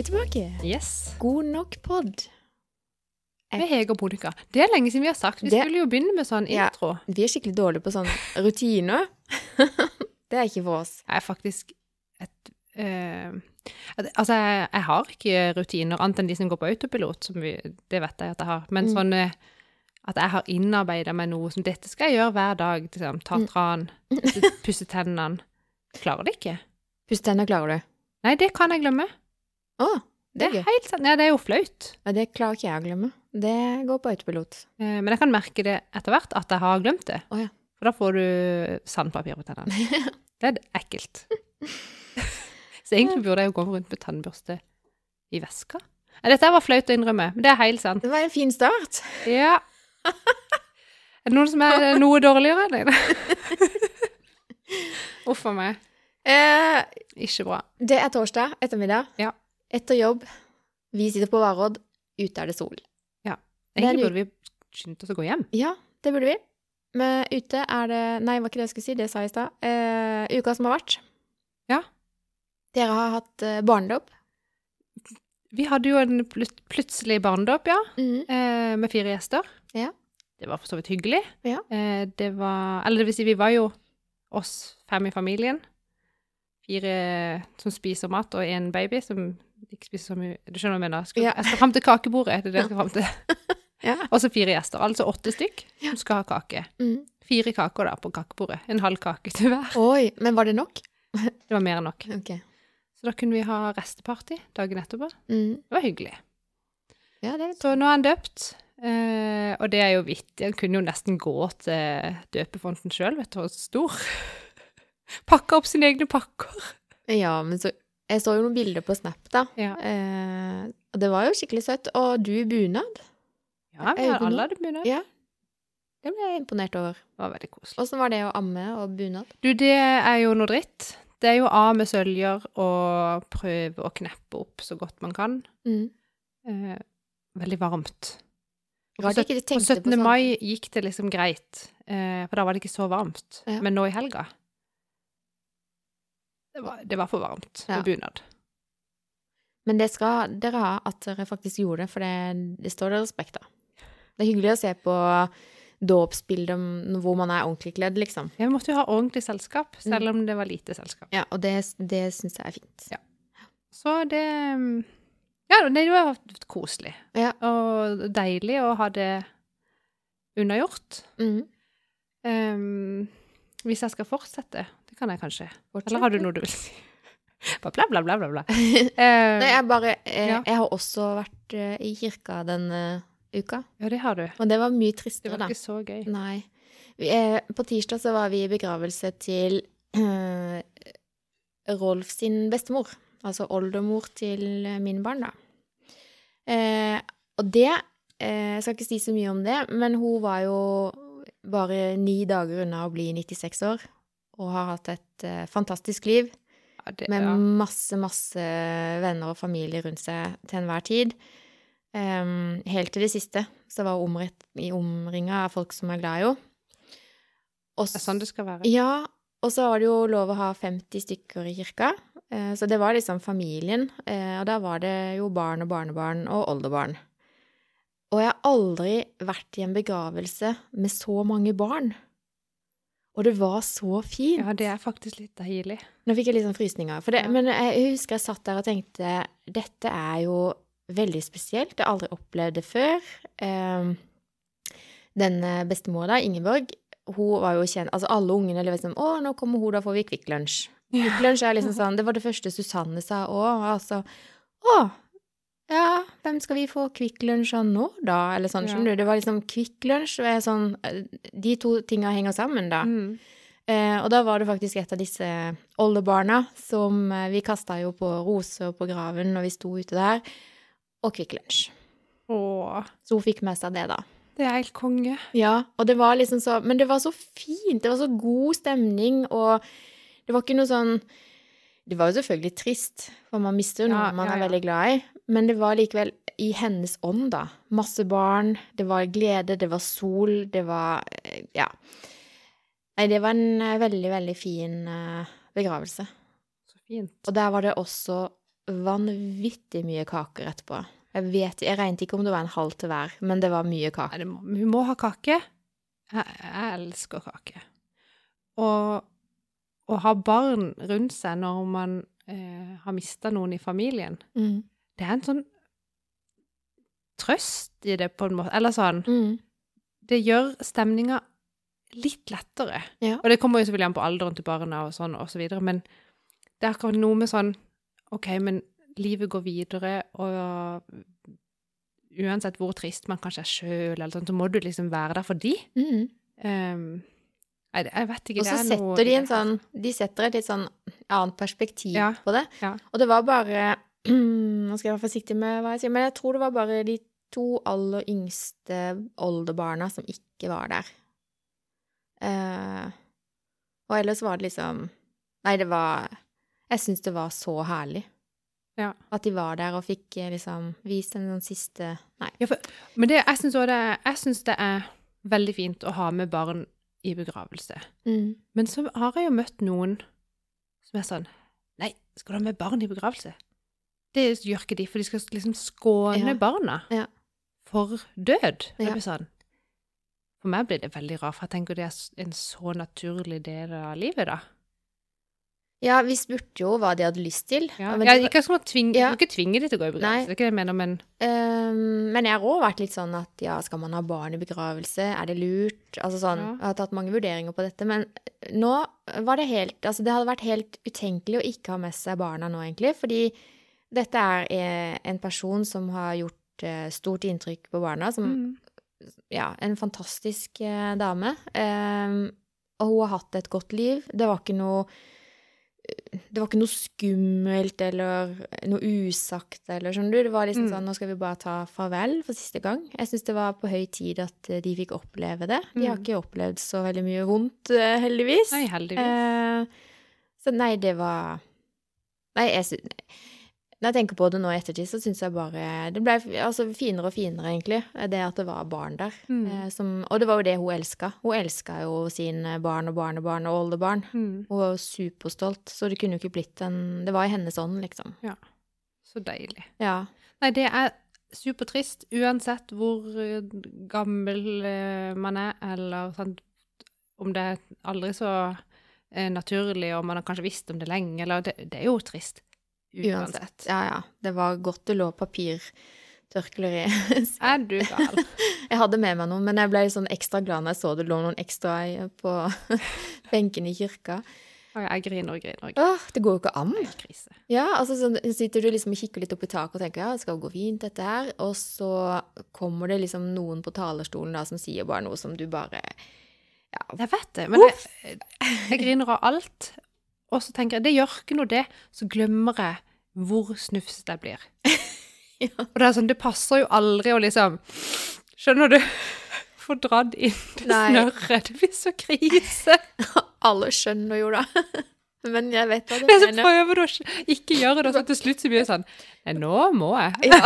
vi tilbake. Yes. God nok pod. Med Hege og Monica. Det er lenge siden vi har sagt. Vi Det- skulle jo begynne med sånn Ja. intro. Vi er skikkelig dårlige på sånn rutiner. det er ikke for oss. Jeg er faktisk et eh, Altså, jeg, jeg har ikke rutiner annet enn de som går på autopilot, som vi, det vet jeg at jeg har. Men Mm. sånn eh, at jeg har innarbeida meg noe som dette skal jeg gjøre hver dag. Liksom, ta Mm. tran, pusse tennene. Klarer det ikke. Pusse tennene klarer du. Nei, det kan jeg glemme. Å, det Det er er helt sant. Ja, det er jo flaut. Ja, det klarer ikke jeg å glemme. Det går på autopilot. Eh, Men jeg kan merke det etter hvert at jeg har glemt det. Oh, ja. For da får du sandpapir på tennene. Det er ekkelt. Så egentlig burde jeg jo gå rundt med tannbørste i veska. Ja, Dette var flaut å innrømme, men det er helt sant. Det var en fin start. Ja. Er det noen som er noe dårligere enn deg? Uff a meg. Eh, Ikke bra. det er torsdag ettermiddag. Ja. Etter jobb. Vi sitter på Varodd. Ute er det sol. Ja. Egentlig burde vi skyndt oss å gå hjem. Ja, det burde vi. Men ute er det Nei, var ikke det jeg skulle si. Det sa jeg i stad. Eh, uka som har vært. Ja. Dere har hatt eh, barnedåp. Vi hadde jo en plut plutselig barnedåp, ja. Mm. eh, med fire gjester. Ja. Det var for så vidt hyggelig. Ja. Eh, det var Eller det vil si, vi var jo oss fem i familien. Fire som spiser mat, og en baby som ikke spiser så mye Du skjønner hva jeg mener? Skal, Ja. Jeg skal fram til kakebordet, det er det jeg skal fram til. Ja. Og så fire gjester, altså åtte stykk som skal ha kake. Mm. Fire kaker da på kakebordet. En halv kake til hver. Oi, men var det nok? Det var mer enn nok. Okay. Så da kunne vi ha resteparty dagen etterpå. Mm. Det var hyggelig. Ja, det Så nå er han døpt, eh, og det er jo vittig. Han kunne jo nesten gå til døpefonten sjøl, vet du, hvor stor. Pakka opp sine egne pakker. Ja, men så Jeg så jo noen bilder på Snap, da. Ja, Eh, det var jo skikkelig søtt. Og du i bunad. ja vi har alle hadde bunad. Ja. Det ble jeg imponert over. Det var veldig koselig. Åssen var det å amme og bunad? Du, det er jo noe dritt. Det er jo av med søljer og prøve å kneppe opp så godt man kan. Mm. Eh, veldig varmt. På ikke de På 17. på sånn. mai gikk det liksom greit, eh, for da var det ikke så varmt. Ja. Men nå i helga Det var, det var for varmt Ja. bunad. Men det skal dere ha at dere faktisk gjorde det, for det, det står det respekt av. Det er hyggelig å se på dåpsbilder hvor man er ordentlig kledd, liksom. Ja, Vi måtte jo ha ordentlig selskap, Mm. selv om det var lite selskap. Ja, og det, det syns jeg er fint. Ja. Så det Ja, det var koselig. Ja. Og deilig å ha det unnagjort. Mm. Um, hvis jeg skal fortsette, kan jeg kanskje. Eller har du noe du vil si? Bla, bla, bla, bla. bla. Nei, Eh, jeg bare jeg, Ja. Jeg har også vært eh, i kirka denne uka, ja, det har du. og det var mye tristere. Det tristere, var da. ikke så gøy. Nei. Eh, på tirsdag så var vi i begravelse til eh, Rolf sin bestemor. Altså oldemor til min barn, da. Eh, og det eh, Jeg skal ikke si så mye om det, men hun var jo bare ni dager unna å bli 96 år. Og har hatt et uh, fantastisk liv Ja, det, med ja. masse, masse venner og familie rundt seg til enhver tid. Um, helt til det siste så var hun omringa av folk som er glad i henne. Det er sånn det skal være. ja, og så var det jo lov å ha 50 stykker i kirka. Uh, Så det var liksom familien, Uh, og da var det jo barn og barnebarn og oldebarn. Og jeg har aldri vært i en begravelse med så mange barn. Og det var så fint. Ja, det er faktisk litt deilig. Nå fikk jeg litt sånn frysninger. Det, Ja. Men jeg husker jeg satt der og tenkte dette er jo veldig spesielt. Jeg har aldri opplevd det før. Den denne bestemor da, Ingeborg, hun var jo kjent Altså alle ungene var liksom Å, nå kommer hun, da får vi Kvikk Lunsj. Kvikk Lunsj er liksom sånn Det var det første Susanne sa òg. Altså Å, ja, hvem skal vi få Kvikk Lunsj av nå, da? Eller sånn, Ja. skjønner du. Det var liksom Kvikk Lunsj sånn De to tinga henger sammen, da. Mm. Eh, og da var det faktisk et av disse oldebarna som eh, Vi kasta jo på roser på graven når vi sto ute der, og Kvikk Lunsj. Så hun fikk med seg det, da. det er helt konge. Ja, og det var liksom så Men det var så fint. Det var så god stemning, og det var ikke noe sånn Det var jo selvfølgelig trist, for man mister jo noe Ja, man ja, er veldig glad i, men det var likevel i hennes ånd, da. Masse barn, det var glede, det var sol, det var eh, Ja. Nei, det var en eh, veldig, veldig fin eh, begravelse. Så fint. Og der var det også vanvittig mye kaker etterpå. Jeg vet, jeg regnet ikke om det var en halv til hver, men det var mye kake. Nei, må, vi må ha kake. Jeg, jeg elsker kake. Og å ha barn rundt seg når man eh, har mista noen i familien, Mm. det er en sånn trøst i det, på en måte. Eller sånn Mm. Det gjør stemninga litt lettere. Ja. Og det kommer jo selvfølgelig an på alderen til barna og sånn og så videre, men det er akkurat noe med sånn OK, men livet går videre, og uansett hvor trist man kanskje er sjøl, eller sånn, så må du liksom være der for de. Mm. Um, nei, jeg vet ikke. Og så er setter noe de en sånn De setter et litt sånn annet perspektiv Ja, på det. ja. Og det var bare Nå skal jeg være forsiktig med hva jeg sier, men jeg tror det var bare de to aller yngste oldebarna som ikke var der. Uh, og ellers var det liksom Nei, det var Jeg syns det var så herlig. Ja. At de var der og fikk eh, liksom vist en sånn siste Nei. Ja, for, men det, jeg syns det, jeg det er veldig fint å ha med barn i begravelse. Mm. Men så har jeg jo møtt noen som er sånn Nei, skal du ha med barn i begravelse? Det gjør ikke de, for de skal liksom skåne Ja. barna Ja. for død. Ja. sånn For meg blir det veldig rart, for jeg tenker det er en så naturlig del av livet, da. Ja, vi spurte jo hva de hadde lyst til. Ja, men jeg, ikke, skal man tvinge, Ja. ikke tvinge de til å gå i begravelse, det er ikke det jeg mener, men um, men jeg har òg vært litt sånn at ja, skal man ha barn i begravelse? Er det lurt? Altså sånn, Ja. Jeg har tatt mange vurderinger på dette, men nå var det helt Altså det hadde vært helt utenkelig å ikke ha med seg barna nå, egentlig, fordi dette er eh, en person som har gjort eh, stort inntrykk på barna, som mm. ja, en fantastisk eh, dame. Um, og hun har hatt et godt liv. Det var ikke noe det var ikke noe skummelt eller noe usagt eller sånn. Det var liksom Mm. sånn nå skal vi bare ta farvel for siste gang. Jeg syns det var på høy tid at eh, de fikk oppleve det. De har Mm. ikke opplevd så veldig mye vondt, eh, heldigvis. Nei, heldigvis. Eh, så nei, det var Nei, jeg sy... Når jeg tenker på det nå i ettertid, så syns jeg bare Det ble altså, finere og finere, egentlig, det at det var barn der. Mm. Eh, som, og det var jo det hun elska. Hun elska jo sine barn og barnebarn og oldebarn. Mm. Hun var superstolt, så det kunne jo ikke blitt en Det var i hennes ånd, liksom. Så deilig. Ja. Nei, det er supertrist, uansett hvor eh, gammel eh, man er, eller sant, om det er aldri så eh, naturlig, og man har kanskje visst om det lenge, eller det, det er jo trist. Uansett. Ja, ja. Det var godt det lå papirtørklær i. Er du gal? Jeg hadde med meg noen, men jeg ble sånn ekstra glad når jeg så det lå noen ekstra på benken i kirka. Og jeg griner og griner og. Åh, det går jo ikke an. Det er krise. Ja, altså så sitter du liksom og kikker litt opp i taket og tenker ja, det skal gå fint dette her, og så kommer det liksom noen på talerstolen da som sier bare noe som du bare ja, Jeg vet det, men jeg, jeg griner av alt. Og så tenker jeg, det gjør ikke noe det, så glemmer jeg hvor snufsete jeg blir. Ja. Og det er sånn, det passer jo aldri å liksom, skjønner du, få dratt inn det snørret. Det blir så krise. Alle skjønner jo da. Men jeg vet hva du Men så mener. prøver du å ikke- gjøre det, og så til slutt så blir det sånn, nei, nå må jeg. Ja.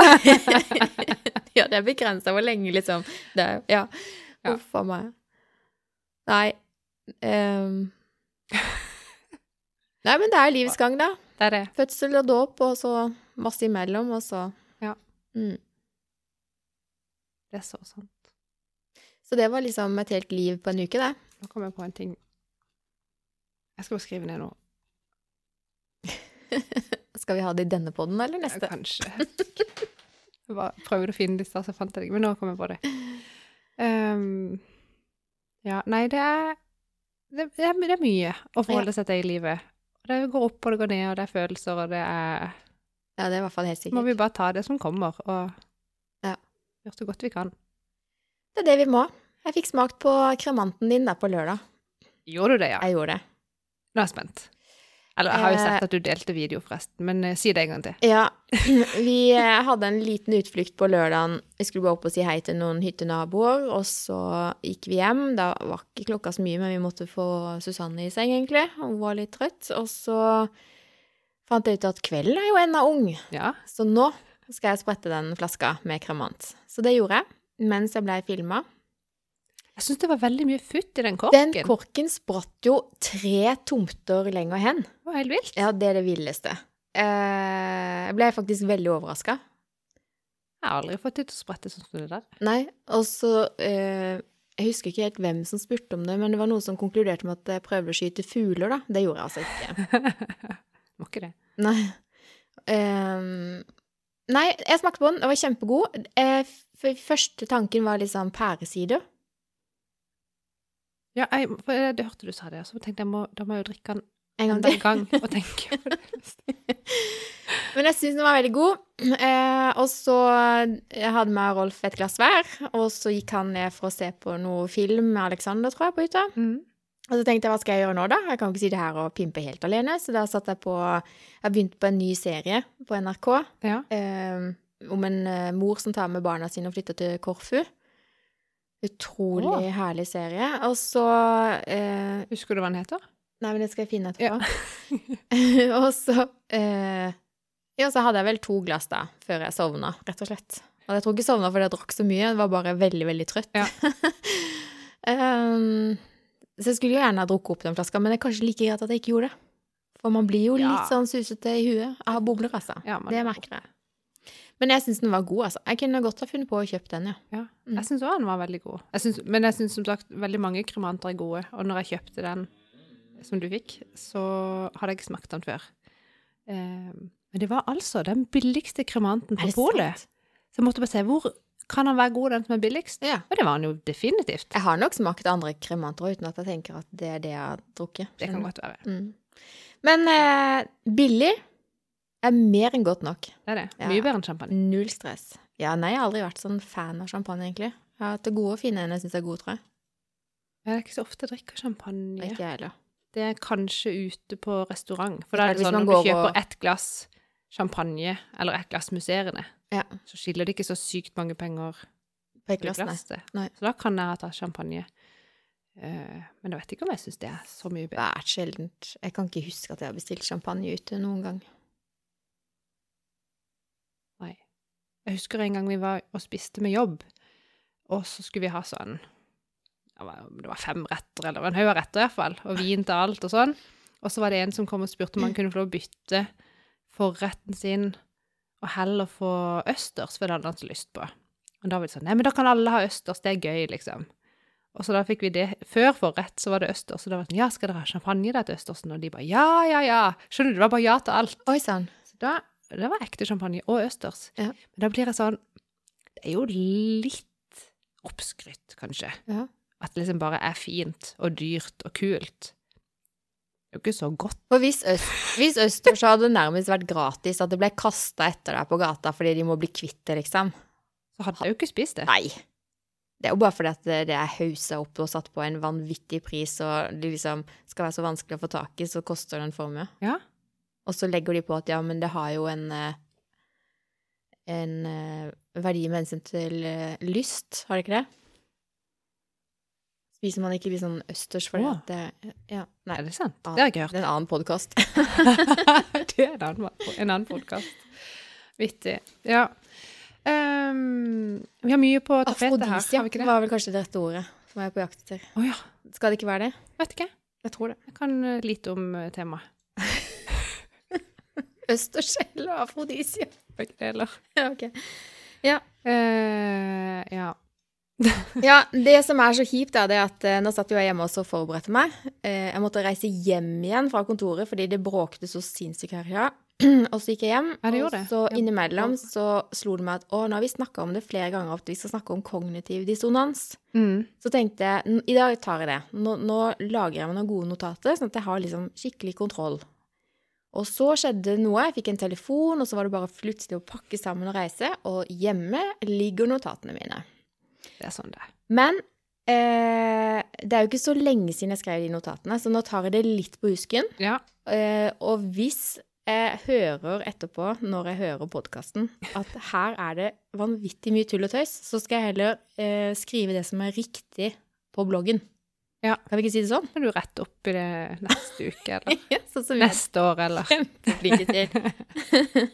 ja, det er begrensa hvor lenge, liksom. Det er, ja. Huff Uff a meg. Nei ehm. Nei, men det er livets gang, da. Det er det. Fødsel og dåp, og så masse imellom, og så Ja. Mm. Det er så sant. Så det var liksom et helt liv på en uke, det. Nå kom jeg på en ting. Jeg skal bare skrive ned noe. Skal vi ha det i denne podden eller Ja, neste? kanskje. Jeg bare prøvde å finne det i stad, så fant jeg det ikke. Men nå kom jeg på det. Um, ja, nei, det er, det, det, er, det er mye å forholde seg til i livet. Det går opp og det går ned, og det er følelser, og det er Ja, det er i hvert fall helt sikkert. må vi bare ta det som kommer, og Ja. gjøre så godt vi kan. Det er det vi må. Jeg fikk smakt på kremanten din der på lørdag. Gjorde du det, ja? Jeg gjorde det. Nå er jeg spent. Eller jeg har jo Eh, sett at du delte video, forresten, men eh, si det en gang til. Ja, vi eh, hadde en liten utflukt på lørdagen. Vi skulle bare opp og si hei til noen hyttenaboer, og så gikk vi hjem. Da var ikke klokka så mye, men vi måtte få Susanne i seng, egentlig. Hun var litt trøtt. Og så fant jeg ut at kvelden er jo ennå ung, Ja, så nå skal jeg sprette den flaska med kremant. Så det gjorde jeg mens jeg blei filma. Jeg syns det var veldig mye futt i den korken. Den korken. spratt jo tre tomter lenger hen. det var helt vilt. Ja, det er det villeste. Jeg ble faktisk veldig overraska. Jeg har aldri fått det til å sprette sånn som det der. Nei, og så eh, Jeg husker ikke helt hvem som spurte om det, men det var noen som konkluderte med at jeg prøvde å skyte fugler, da. Det gjorde jeg altså ikke. Må ikke det. Nei. Ehm, nei, jeg smakte på den. Den var kjempegod. Eh, første tanken var liksom pæresider. Ja, jeg, for det hørte du sa det, så tenkte jeg må, da må jeg jo drikke den En gang en gang og tenke på det. Men jeg syns den var veldig god. Eh, og så jeg vi med Rolf et glass hver, og så gikk han ned for å se på noe film med Alexander, tror jeg, på hytta. Mm. Og så tenkte jeg, hva skal jeg gjøre nå, da? Jeg kan jo ikke sitte her og pimpe helt alene. Så da satt jeg på Jeg begynte på en ny serie på NRK Ja. eh, om en eh, mor som tar med barna sine og flytter til Korfu. Utrolig herlig serie. Og så eh, Husker du hva den heter? Nei, men det skal jeg finne etterpå. og så eh, Ja, så hadde jeg vel to glass da, før jeg sovna, rett og slett. Og jeg tror ikke jeg sovna fordi jeg drakk så mye, jeg var bare veldig, veldig trøtt. Ja. um, så jeg skulle jo gjerne ha drukket opp den flaska, men det er kanskje like greit at jeg ikke gjorde det. For man blir jo Ja. litt sånn susete i huet. Har bobler, altså. Ja, det merker jeg. Men jeg syns den var god, altså. Jeg kunne godt ha funnet på å kjøpe den, ja. Ja. Mm. Jeg syns òg den var veldig god. Jeg synes, men jeg syns som sagt veldig mange kremanter er gode. Og når jeg kjøpte den som du fikk, så hadde jeg ikke smakt den før. Eh, men det var altså den billigste kremanten på polet. Så jeg måtte bare se hvor kan han være god, den som er billigst? Ja. Og det var han jo definitivt. Jeg har nok smakt andre kremanter uten at jeg tenker at det er det jeg har drukket. Det kan godt være. Mm. Men eh, billig er mer enn godt nok. Det er det. Ja. Mye bedre enn champagne. Null stress. Ja, nei, jeg har aldri vært sånn fan av champagne, egentlig. Jeg har hatt det gode og fine en jeg syns er gode, tror jeg. Jeg er ikke så ofte jeg drikker champagne. Ikke jeg heller. Det er kanskje ute på restaurant. For da er det sånn når du kjøper og- ett glass champagne eller ett glass musserende, Ja. så skiller det ikke så sykt mange penger På et glass. glass. Så da kan jeg ta champagne. Eh, men jeg vet ikke om jeg syns det er så mye bedre. Svært sjeldent. Jeg kan ikke huske at jeg har bestilt champagne ute noen gang. Nei. Jeg husker en gang vi var og spiste med jobb, og så skulle vi ha sånn Det var, fem retter, eller en haug av retter iallfall, og vin til alt og sånn. Og så var det en som kom og spurte om han kunne få lov å bytte forretten sin og heller få østers, for det hadde han så lyst på. Og da var det sånn Nei, men da kan alle ha østers, det er gøy, liksom. Og så da fikk vi det Før forrett så var det østers, og da var det sånn Ja, skal dere ha champagne til østersen? Og de bare Ja, ja, ja. Skjønner du, det var bare ja til alt. Oi sann. Så da, det var ekte champagne og østers. Ja. Men da blir jeg sånn Det er jo litt oppskrytt, kanskje. Ja. At det liksom bare er fint og dyrt og kult. Det er jo ikke så godt. For hvis, øst, hvis østers hadde nærmest vært gratis, at det ble kasta etter deg på gata fordi de må bli kvitt det, liksom. Så hadde jeg jo ikke spist det. Nei. Det er jo bare fordi at det, er hausa opp og satt på en vanvittig pris, og det liksom skal være så vanskelig å få tak i, så koster det en formue. Ja. Og så legger de på at ja, men det har jo en eh, en eh, verdi med hensyn til eh, lyst, har det ikke det? Spiser man ikke litt sånn østers for at det Ja, nei. Er det sant? Det har jeg ikke hørt. Det er en annen podkast. det er en annen, en annen podkast. Vittig. Ja. Um, vi har mye på tapetet her, har Afrodisia vi ikke det? var vel kanskje det rette ordet som jeg er på jakt etter. Oh, ja. Skal det ikke være det? Vet ikke. Jeg tror det. Jeg kan litt lite om temaet. Østers og afrodisia? Begreller. Ja, okay. Ja. Eh, ja. Ja, det som er så kjipt, er det at eh, nå satt jo jeg hjemme også og forberedte meg. Eh, jeg måtte reise hjem igjen fra kontoret fordi det bråkte så sinnssykt her. Ja. og så gikk jeg hjem, Ja, det og det. så Ja. innimellom så slo det meg at å, nå har vi snakka om det flere ganger, at vi skal snakke om kognitiv dissonans. Mm. Så tenkte jeg i dag tar jeg det. Nå, nå lager jeg meg noen gode notater, sånn at jeg har liksom skikkelig kontroll. Og så skjedde noe. Jeg fikk en telefon, og så var det bare plutselig å pakke sammen og reise. Og hjemme ligger notatene mine. Det er sånn det er. Men eh, det er jo ikke så lenge siden jeg skrev de notatene, så nå tar jeg det litt på husken. Ja. Eh, og hvis jeg hører etterpå, når jeg hører podkasten, at her er det vanvittig mye tull og tøys, så skal jeg heller eh, skrive det som er riktig på bloggen. Ja. Kan vi ikke si det sånn? Kan du rette opp i det neste uke, eller Ja, sånn som neste år, eller kjempeflinke til.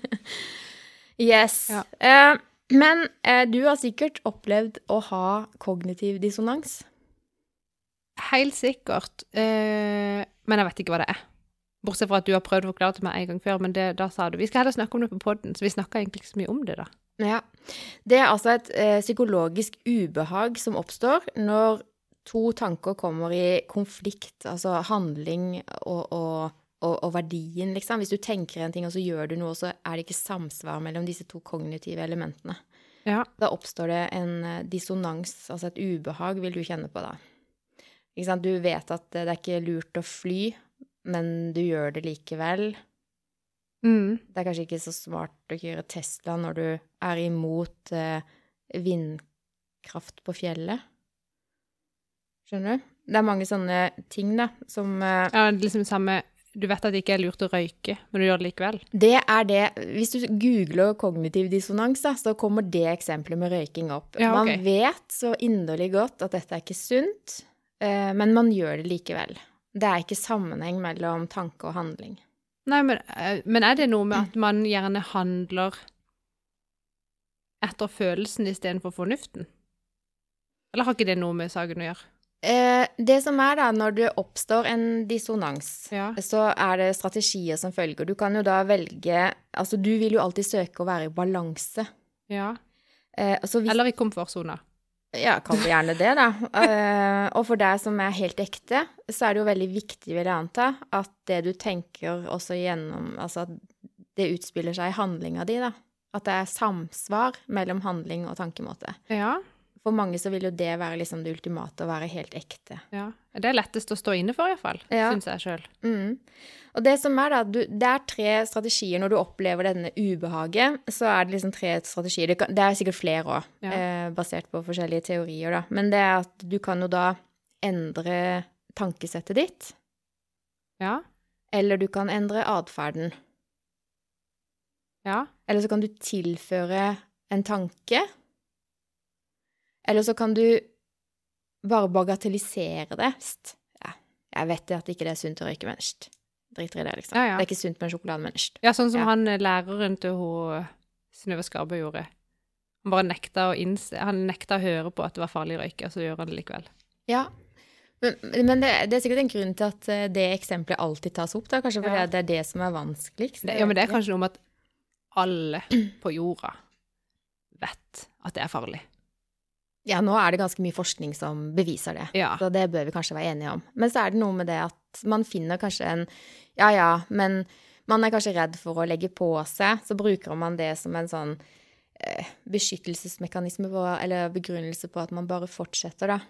yes. Ja. Eh, men eh, du har sikkert opplevd å ha kognitiv dissonans. Helt sikkert. Eh, men jeg vet ikke hva det er. Bortsett fra at du har prøvd å forklare det til meg en gang før, men det, da sa du vi skal heller snakke om det på poden, så vi snakka egentlig ikke så mye om det, da. Ja. Det er altså et eh, psykologisk ubehag som oppstår når to tanker kommer i konflikt, altså handling og, og, og, og verdien, liksom. Hvis du tenker en ting, og så gjør du noe, så er det ikke samsvar mellom disse to kognitive elementene. Ja. Da oppstår det en eh, dissonans, altså et ubehag, vil du kjenne på da. Du vet at det er ikke lurt å fly, men du gjør det likevel. Mm. Det er kanskje ikke så smart å kjøre Tesla når du er imot eh, vindkraft på fjellet. Skjønner du? Det er mange sånne ting, da, som uh, Ja, liksom samme Du vet at det ikke er lurt å røyke, men du gjør det likevel. Det er det Hvis du googler kognitiv dissonans, da, så kommer det eksempelet med røyking opp. Ja, okay. Man vet så inderlig godt at dette er ikke sunt, uh, men man gjør det likevel. Det er ikke sammenheng mellom tanke og handling. Nei, men, eh, men er det noe med at man gjerne handler etter følelsen istedenfor fornuften? Eller har ikke det noe med saken å gjøre? Eh, det som er da, når det oppstår en dissonans, Ja. så er det strategier som følger. Du kan jo da velge Altså, du vil jo alltid søke å være i balanse. ja. Eh, så hvis Eller i komfortsona. Ja, kall det gjerne det, da. Eh, og for deg som er helt ekte, så er det jo veldig viktig, vil jeg anta, at det du tenker også gjennom Altså at det utspiller seg i handlinga di, da. At det er samsvar mellom handling og tankemåte. Ja. For mange så vil jo det være liksom det ultimate, å være helt ekte. ja. Det er lettest å stå inne for, iallfall. Ja. Syns jeg sjøl. Mm. Og det som er da, du, det er tre strategier når du opplever denne ubehaget. Så er det liksom tre strategier. Det, kan, det er sikkert flere òg, Ja. eh, basert på forskjellige teorier, da. Men det er at du kan jo da endre tankesettet ditt, Ja. eller du kan endre atferden. Ja. Eller så kan du tilføre en tanke. Eller så kan du bare bagatellisere det. Ja, jeg vet at ikke det er sunt å røyke, men. Driter i det, liksom. Ja, ja. Det er ikke sunt med sjokolade, men ja, sånn som han eh, læreren til hun Synnøve Skarbø gjorde. Han bare nekta å innse Han nekta å høre på at det var farlig å røyke, og så gjør han det likevel. Ja. Men, men det, det er sikkert en grunn til at eh, det eksempelet alltid tas opp, da. Kanskje fordi Ja. det er det som er vanskeligst. Det, ja, men det er kanskje noe med at alle på jorda vet at det er farlig. Ja, nå er det ganske mye forskning som beviser det. Ja. Så det bør vi kanskje være enige om. Men så er det noe med det at man finner kanskje en Ja ja, men man er kanskje redd for å legge på seg. Så bruker man det som en sånn eh, beskyttelsesmekanisme på, eller begrunnelse på at man bare fortsetter, da.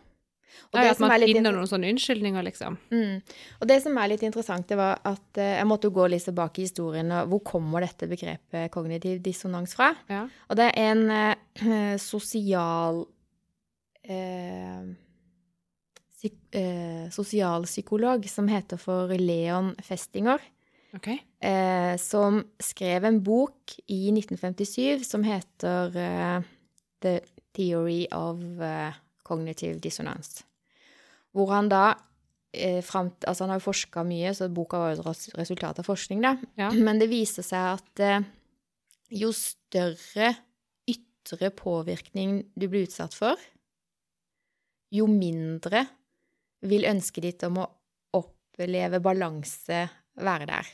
Og Ja, det at man er finner noen sånne unnskyldninger, liksom. Mm. Og det som er litt interessant, det var at eh, jeg måtte jo gå litt tilbake i historien. og Hvor kommer dette begrepet kognitiv dissonans fra? Ja. Og det er en eh, sosial eh, psyk, eh, Sosialpsykolog som heter for Leon Festinger, Okay. eh, som skrev en bok i 1957 som heter eh, The Theory of eh, Cognitive Dissonance. Hvor han da eh, fram, altså Han har jo forska mye, så boka var jo et resultat av forskning, da. Ja. Men det viser seg at eh, jo større ytre påvirkning du blir utsatt for, jo mindre vil ønsket ditt om å oppleve balanse være der.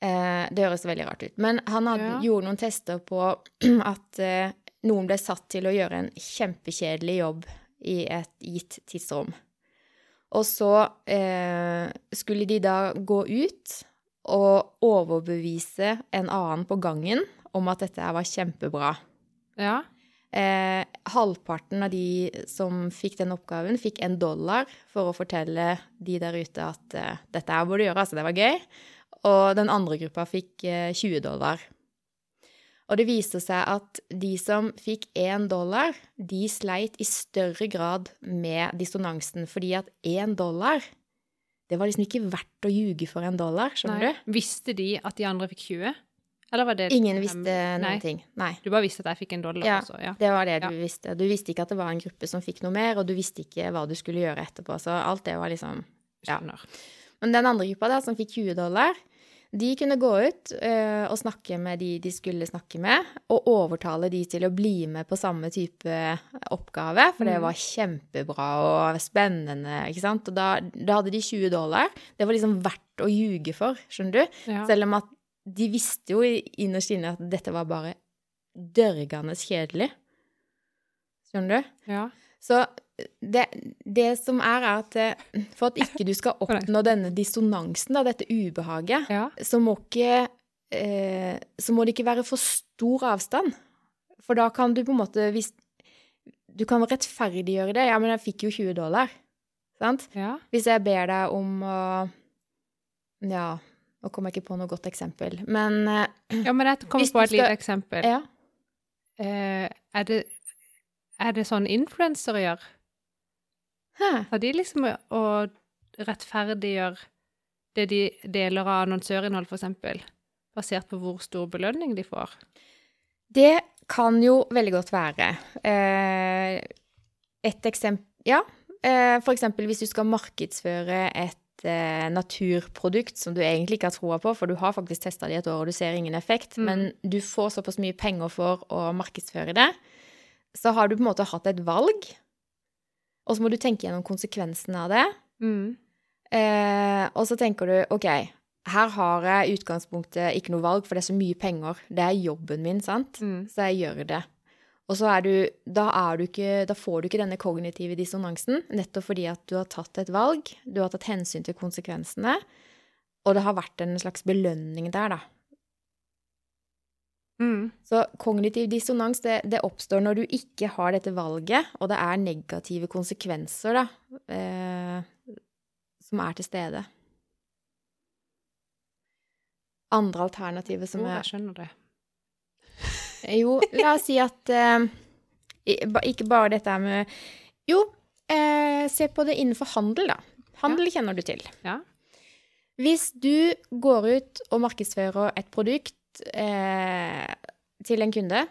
Eh, det høres veldig rart ut. Men han hadde, Ja. gjorde noen tester på at eh, noen ble satt til å gjøre en kjempekjedelig jobb i et gitt tidsrom. Og så eh, skulle de da gå ut og overbevise en annen på gangen om at dette her var kjempebra. Ja. Eh, halvparten av de som fikk den oppgaven, fikk en dollar for å fortelle de der ute at eh, dette her burde du gjøre, altså det var gøy. Og den andre gruppa fikk eh, 20 dollar. Og det viste seg at de som fikk én dollar, de sleit i større grad med dissonansen, fordi at én dollar Det var liksom ikke verdt å ljuge for en dollar, skjønner Nei. du? Visste de at de andre fikk 20? Eller var det Ingen visste Nei. noen ting. Nei. Du bare visste at jeg fikk en dollar, Ja. altså? Ja. Det var det du Ja. visste. Du visste ikke at det var en gruppe som fikk noe mer, og du visste ikke hva du skulle gjøre etterpå. Så alt det var liksom Ja. Men den andre gruppa da, som fikk 20 dollar, De kunne gå ut uh, og snakke med de de skulle snakke med, og overtale de til å bli med på samme type oppgave, for det Mm. var kjempebra og spennende, ikke sant. Og da, da hadde de 20 dollar. Det var liksom verdt å ljuge for, skjønner du. Ja. Selv om at de visste jo innerst inne at dette var bare dørgende kjedelig. Skjønner du? ja. Så det, det som er, er at eh, for at ikke du skal oppnå denne dissonansen, da, dette ubehaget, ja. så må ikke eh, Så må det ikke være for stor avstand. For da kan du på en måte hvis Du kan rettferdiggjøre det. Ja, men jeg fikk jo 20 dollar. Sant? ja. Hvis jeg ber deg om å Ja, nå kommer jeg ikke på noe godt eksempel, men eh, Ja, men jeg kommer på et lite eksempel. ja. Eh, er, det, er det sånn influensere gjør? Hæ. Har de liksom å- rettferdiggjøre det de deler av annonsørinnhold, eksempel, basert på hvor stor belønning de får? Det kan jo veldig godt være. Eh, et eksempel Ja. For eksempel hvis du skal markedsføre et naturprodukt som du egentlig ikke har troa på, for du har faktisk testa det i et år, og du ser ingen effekt, Mm. men du får såpass mye penger for å markedsføre det, så har du på en måte hatt et valg, og så må du tenke gjennom konsekvensene av det. Mm. Eh, og så tenker du OK, her har jeg i utgangspunktet ikke noe valg, for det er så mye penger. Det er jobben min, sant? Mm. Så jeg gjør det. Og så er du da, er du ikke, da får du ikke denne kognitive dissonansen, nettopp fordi at du har tatt et valg, du har tatt hensyn til konsekvensene, og det har vært en slags belønning der, da. Mm. Så kognitiv dissonans, det, det oppstår når du ikke har dette valget, og det er negative konsekvenser, da, eh, som er til stede. Andre alternativet som Jo, er jeg skjønner det. Jo, la oss si at eh, Ikke bare dette med Jo, eh, se på det innenfor handel, da. Handel kjenner du til. Ja. Hvis du går ut og markedsfører et produkt eh, til en kunde,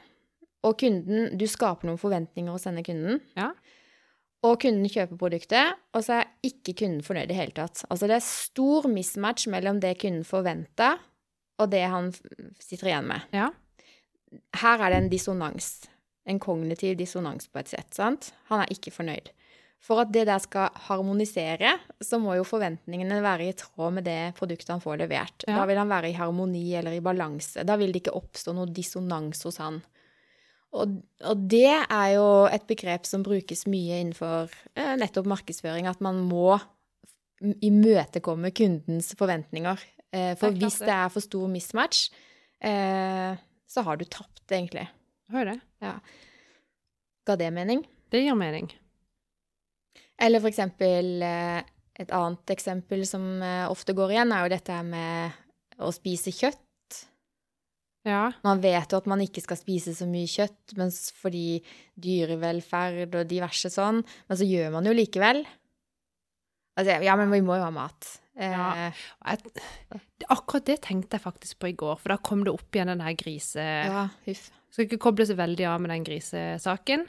og kunden Du skaper noen forventninger hos denne kunden. Ja. Og kunden kjøper produktet, og så er ikke kunden fornøyd i det hele tatt. Altså det er stor mismatch mellom det kunden forventa, og det han sitter igjen med Ja. Her er det en dissonans. En kognitiv dissonans på et sett. sant? Han er ikke fornøyd. For at det der skal harmonisere, så må jo forventningene være i tråd med det produktet han får levert. Ja. Da vil han være i harmoni eller i balanse. Da vil det ikke oppstå noe dissonans hos han. Og, og det er jo et begrep som brukes mye innenfor eh, nettopp markedsføring, at man må imøtekomme kundens forventninger. Eh, for Det hvis det er for stor mismatch, eh, så har du tapt, egentlig. Hører det. Ga det mening? Det gir mening. Eller for eksempel eh, et annet eksempel som eh, ofte går igjen, er jo dette med å spise kjøtt. Ja. Man vet jo at man ikke skal spise så mye kjøtt, men fordi dyrevelferd og diverse sånn, men så gjør man jo likevel. Altså, ja, men vi må jo ha mat. Eh, Ja. Og Jeg, akkurat det tenkte jeg faktisk på i går, for da kom det opp igjen den her grise... ja, huff. Skal ikke koble så veldig av med den grisesaken.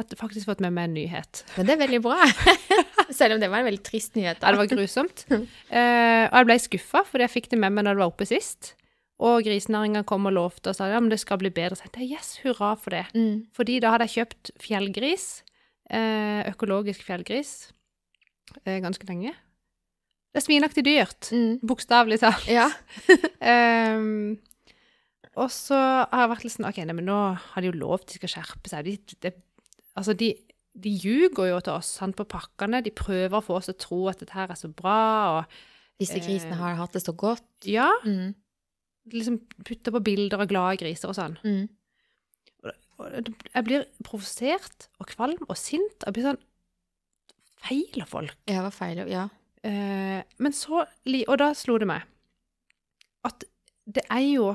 At har faktisk fått med meg en nyhet. Men det er veldig bra. Selv om det var en veldig trist nyhet. Ja, det var grusomt. Eh, og jeg ble skuffa, fordi jeg fikk det med meg når det var oppe sist. Og grisenæringa kom og lovte og sa ja, men det skal bli bedre. Så jeg tenkte yes, hurra for det. Mm. Fordi da hadde jeg kjøpt fjellgris, eh, økologisk fjellgris, eh, ganske lenge. Det er svinaktig dyrt, Mm. bokstavelig talt. Ja. um, og så har jeg vært litt sånn OK, nei, men nå har de jo lov til å skjerpe seg. De, de, altså, de, de ljuger jo til oss sant, på pakkene. De prøver å få oss til å tro at dette her er så bra. Og Disse grisene har hatt det så godt. ja, Mm. liksom putter på bilder av glade griser og sånn. Mm. Jeg blir provosert og kvalm og sint. Jeg blir sånn Feiler folk? Ja, hva feiler feil. Ja. Eh, men så Og da slo det meg at det er jo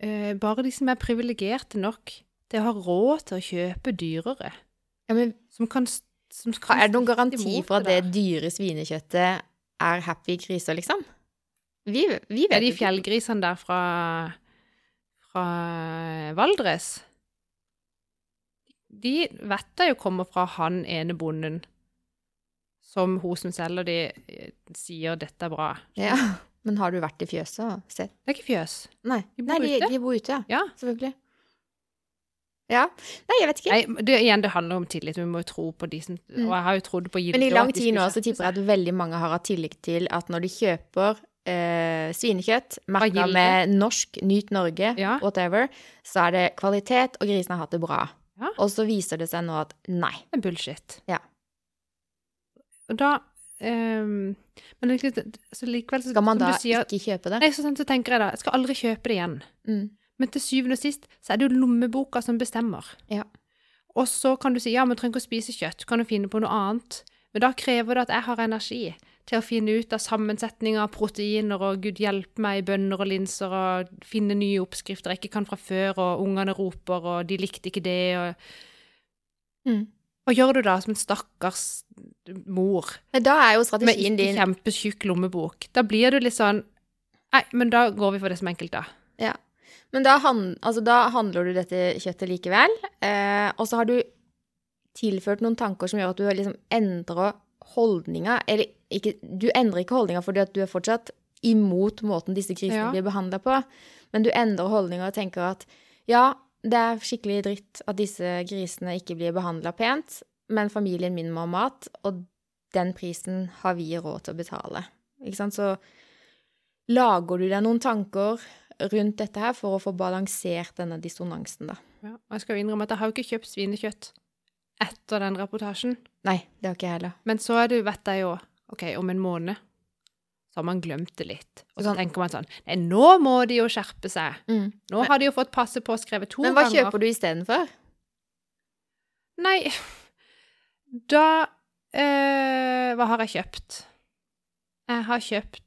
eh, bare de som er privilegerte nok til å ha råd til å kjøpe dyrere, ja men som kan, som kan er det noen garanti for at det det dyre svinekjøttet er happy griser, liksom? Vi, vi vet Er de fjellgrisene der fra, fra Valdres? De vet jeg jo kommer fra han ene bonden som hun som selger de, eh, sier 'dette er bra'. Ja. Men har du vært i fjøset og sett? Det er ikke fjøs. Nei, De bor Nei de, de bor ute, ja. Ja. Selvfølgelig. Ja. Nei, jeg vet ikke. Nei, det, igjen, det handler om tillit. Vi må jo tro på de som Og jeg har jo trodd på Gilde. Men i lang tid nå så tipper jeg at veldig mange har hatt tillit til at når de kjøper eh, svinekjøtt merka med norsk, Nyt Norge, Ja. whatever, så er det kvalitet, og grisene har hatt det bra. Ja. Og så viser det seg nå at nei. Det er bullshit. Ja. Og da um, Men så likevel så, Skal man da sier, ikke kjøpe det? Nei, så, så tenker jeg da Jeg skal aldri kjøpe det igjen. Mm. Men til syvende og sist så er det jo lommeboka som bestemmer. Ja. Og så kan du si ja, men du trenger ikke å spise kjøtt, kan du finne på noe annet. Men da krever det at jeg har energi til å finne ut av sammensetninger av proteiner, og gud hjelpe meg bønner og linser, og finne nye oppskrifter jeg ikke kan fra før, og ungene roper, og de likte ikke det, og Mm. Hva gjør du da som en stakkars mor Men da er jo med strategien ikke din kjempetjukk lommebok? Da blir du litt sånn Nei, men da går vi for det som enkelt, da. Ja. Men da, han, altså, da handler du dette kjøttet likevel, eh, og så har du tilført noen tanker som gjør at du liksom endrer holdninga Eller ikke, du endrer ikke holdninga fordi at du er fortsatt imot måten disse grisene Ja. blir behandla på, men du endrer holdninga og tenker at ja, det er skikkelig dritt at disse grisene ikke blir behandla pent, men familien min må ha mat, og den prisen har vi råd til å betale. Ikke sant? Så lager du deg noen tanker rundt dette her for å få balansert denne dissonansen, da? Ja, og jeg skal jo innrømme at jeg har jo ikke kjøpt svinekjøtt etter den reportasjen. Nei, det har ikke jeg heller. Men så er det, vet jeg jo, ok, om en måned, så har man glemt det litt. Og så Sånn. tenker man sånn, nei, nå må de jo skjerpe seg. Mm. Nå har de jo fått passe på skrevet to ganger. Men hva ganger. kjøper du istedenfor? Nei, da øh, Hva har jeg kjøpt? Jeg har kjøpt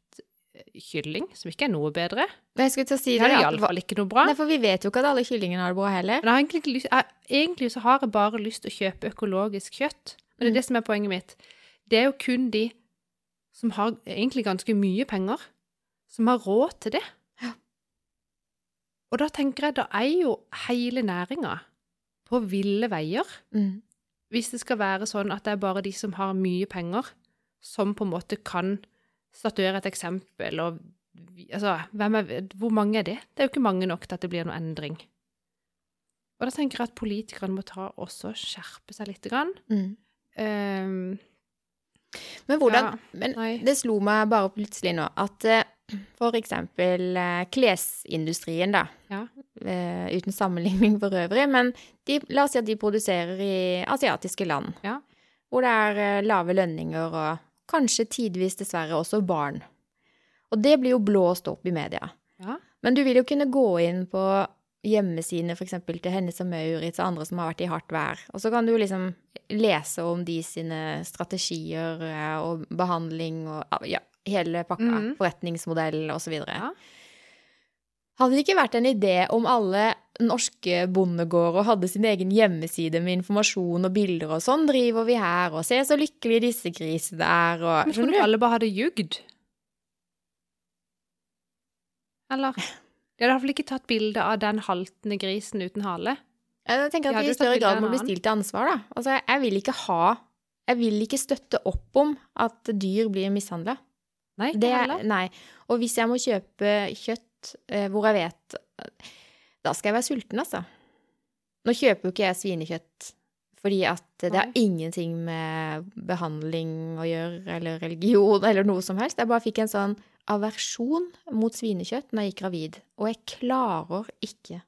kylling, som ikke er noe bedre. Men jeg skulle til å si Det det, er iallfall ikke noe bra. Nei, for vi vet jo ikke at alle kyllingene har det bra heller. Men egentlig, lyst, jeg, egentlig så har jeg bare lyst til å kjøpe økologisk kjøtt. Men det er Mm. det som er poenget mitt. Det er jo kun de som har egentlig ganske mye penger, som har råd til det. Ja. Og da tenker jeg, da er jo hele næringa på ville veier. Mm. Hvis det skal være sånn at det er bare de som har mye penger, som på en måte kan statuere et eksempel, og altså, er, hvor mange er det? Det er jo ikke mange nok til at det blir noe endring. Og da tenker jeg at politikerne må ta også skjerpe seg litt. Grann. Mm. Ehm, Men hvordan Ja, Men det slo meg bare plutselig nå at eh, for eksempel eh, klesindustrien, da, Ja. eh, uten sammenligning for øvrig, men de, la oss si at de produserer i asiatiske land, Ja. hvor det er lave lønninger og kanskje tidvis dessverre også barn. Og det blir jo blåst opp i media. ja. Men du vil jo kunne gå inn på hjemmesidene f.eks. til Hennes og Maurits og andre som har vært i hardt vær, og så kan du liksom lese om de sine strategier eh, og behandling og ja, hele pakka, Mm. forretningsmodell osv. Ja. Hadde det ikke vært en idé om alle norske bondegårder hadde sin egen hjemmeside med informasjon og bilder og sånn driver vi her, og se så lykkelige disse grisene er, og Skjønner du? alle bare hadde jugd? Eller? De hadde iallfall ikke tatt bilde av den haltende grisen uten hale. Jeg tenker at de, de i større grad må bli stilt til ansvar, da. Altså, jeg vil ikke ha Jeg vil ikke støtte opp om at dyr blir mishandla. Nei, ikke Det, nei. Og hvis jeg må kjøpe kjøtt eh, hvor jeg vet Da skal jeg være sulten, altså. Nå kjøper jo ikke jeg svinekjøtt fordi at det har ingenting med behandling å gjøre, eller religion, eller noe som helst. Jeg bare fikk en sånn aversjon mot svinekjøtt når jeg gikk gravid, og jeg klarer ikke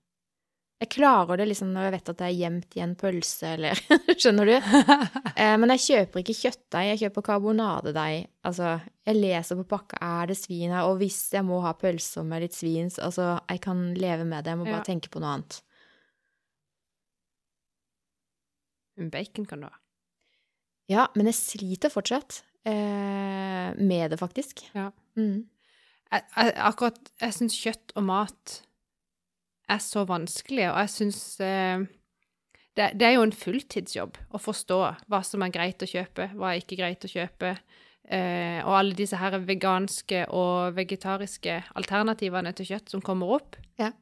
Jeg klarer det liksom når jeg vet at det er gjemt i en pølse, eller Skjønner du? Eh, men jeg kjøper ikke kjøttdeig, jeg kjøper karbonadedeig. Altså, jeg leser på pakka er det svin her, og hvis jeg må ha pølser med litt svin, så altså, jeg kan leve med det, jeg må bare Ja. tenke på noe annet. Men Bacon kan du ha. Ja, men jeg sliter fortsatt eh, med det, faktisk. Ja. Mm. Jeg, jeg, akkurat Jeg syns kjøtt og mat er så vanskelig, og jeg syns eh, det, det er jo en fulltidsjobb å forstå hva som er greit å kjøpe, hva er ikke greit å kjøpe. Eh, og alle disse her veganske og vegetariske alternativene til kjøtt som kommer opp. Ja.